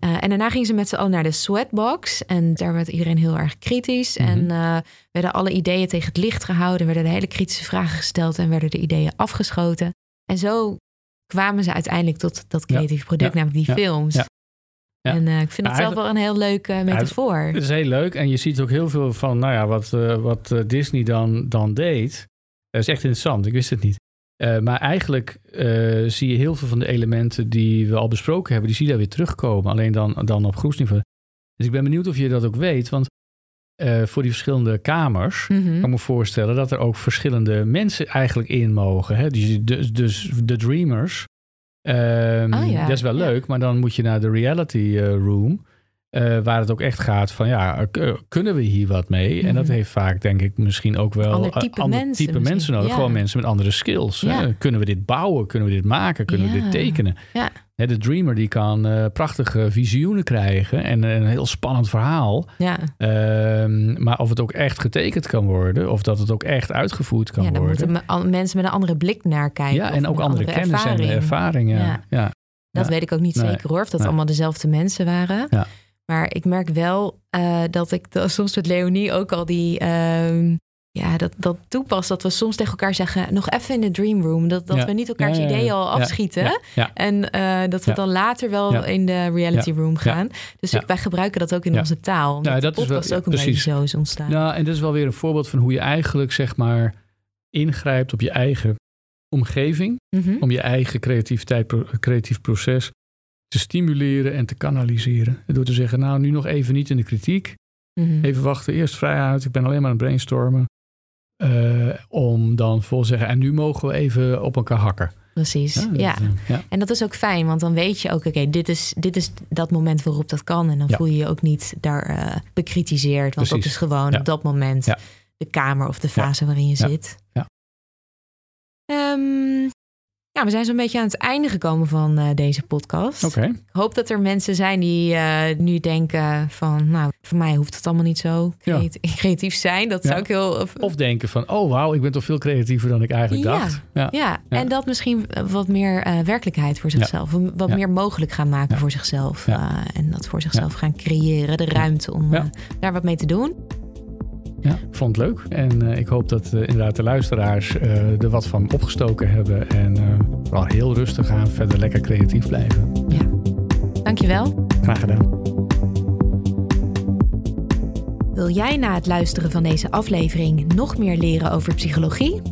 Eh, en daarna gingen ze met z'n allen naar de sweatbox. En daar werd iedereen heel erg kritisch. Mhm. En eh, werden alle ideeën tegen het licht gehouden. Werden de hele kritische vragen gesteld. En werden de ideeën afgeschoten. En zo kwamen ze uiteindelijk tot dat Ja, creatieve product, ja, namelijk die ja, films. ja. Ja. En eh, ik vind Nou, het zelf wel een heel leuke metafoor. Het is heel leuk. En je ziet ook heel veel van, nou ja, wat, wat Disney dan, dan deed. Dat is echt interessant. Ik wist het niet. Eh, maar eigenlijk eh, zie je heel veel van de elementen die we al besproken hebben, die zie je daar weer terugkomen. Alleen dan, dan op groepsniveau. Dus ik ben benieuwd of je dat ook weet. Want eh, voor die verschillende kamers Mhm. kan ik me voorstellen dat er ook verschillende mensen eigenlijk in mogen. Hè? Dus, dus, dus de dreamers. Ehm, Oh ja, Dat is wel ja. leuk, maar dan moet je naar de reality room. Eh, waar het ook echt gaat van ja, kunnen we hier wat mee? En dat Mhm. heeft vaak denk ik misschien ook wel Ander eh, type ander mensen type mensen nodig. ja. Gewoon mensen met andere skills. Ja. Kunnen we dit bouwen? Kunnen we dit maken? Kunnen we Ja. dit tekenen? Ja. Hè, de dreamer die kan eh, prachtige visioenen krijgen en een heel spannend verhaal. Ja, Ehm, maar of het ook echt getekend kan worden, of dat het ook echt uitgevoerd kan ja daar worden. moeten me- al- mensen met een andere blik naar kijken. ja, en ook andere, kennis ervaring. en ervaring. Ja. Ja. Ja. Dat Ja. weet ik ook niet Nee. zeker hoor, of dat Nee. allemaal dezelfde mensen waren. Ja. Maar ik merk wel eh, dat ik dat soms met Leonie ook al die... ehm, ja, dat, dat toepast. Dat we soms tegen elkaar zeggen... nog even in de dream room. Dat, dat Ja. we niet elkaars Ja, ja, ideeën al afschieten. En eh, dat we dan later wel in de reality room gaan. Dus wij gebruiken dat ook in onze taal. Ja, de dat is wel- ook een precies. beetje zo is ontstaan. Nou, en dat is wel weer een voorbeeld van hoe je eigenlijk zeg maar ingrijpt op je eigen omgeving. Mhm. Om je eigen creativiteit, creatief proces te stimuleren en te kanaliseren. Door te zeggen, nou nu nog even niet in de kritiek. Mhm. Even wachten, eerst vrijheid. Ik ben alleen maar aan het brainstormen. Eh, om dan vol te zeggen, en nu mogen we even op elkaar hakken. Precies, dat, ja. eh, ja. En dat is ook fijn, want dan weet je ook, oké, dit, is, dit is dat moment waarop dat kan. En dan Ja. voel je je ook niet daar eh, bekritiseerd. Want dat Precies. is gewoon op dat moment de kamer of de fase waarin je Ja. zit. Ja. Ja, we zijn zo'n beetje aan het einde gekomen van eh, deze podcast. Oké. Ik hoop dat er mensen zijn die eh, nu denken van... nou, voor mij hoeft het allemaal niet zo Ja. creati- creatief zijn. Dat Ja. zou ik heel... Of denken van, oh wauw, ik ben toch veel creatiever dan ik eigenlijk Ja. dacht. Ja. Ja, Ja. en dat misschien wat meer eh, werkelijkheid voor zichzelf. Wat Ja. meer mogelijk gaan maken Ja. voor zichzelf. Ja. en dat voor zichzelf gaan creëren. De ruimte om Ja. daar wat mee te doen. Ja, ik vond het leuk. En eh, ik hoop dat eh, inderdaad de luisteraars eh, er wat van opgestoken hebben. En vooral heel rustig aan, verder lekker creatief blijven. Dankjewel. Graag gedaan. Wil jij na het luisteren van deze aflevering nog meer leren over psychologie?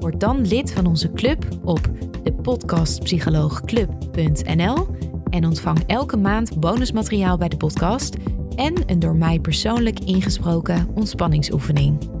Word dan lid van onze club op depudcastpsycholoogclub.nl en ontvang elke maand bonusmateriaal bij de podcast en een door mij persoonlijk ingesproken ontspanningsoefening.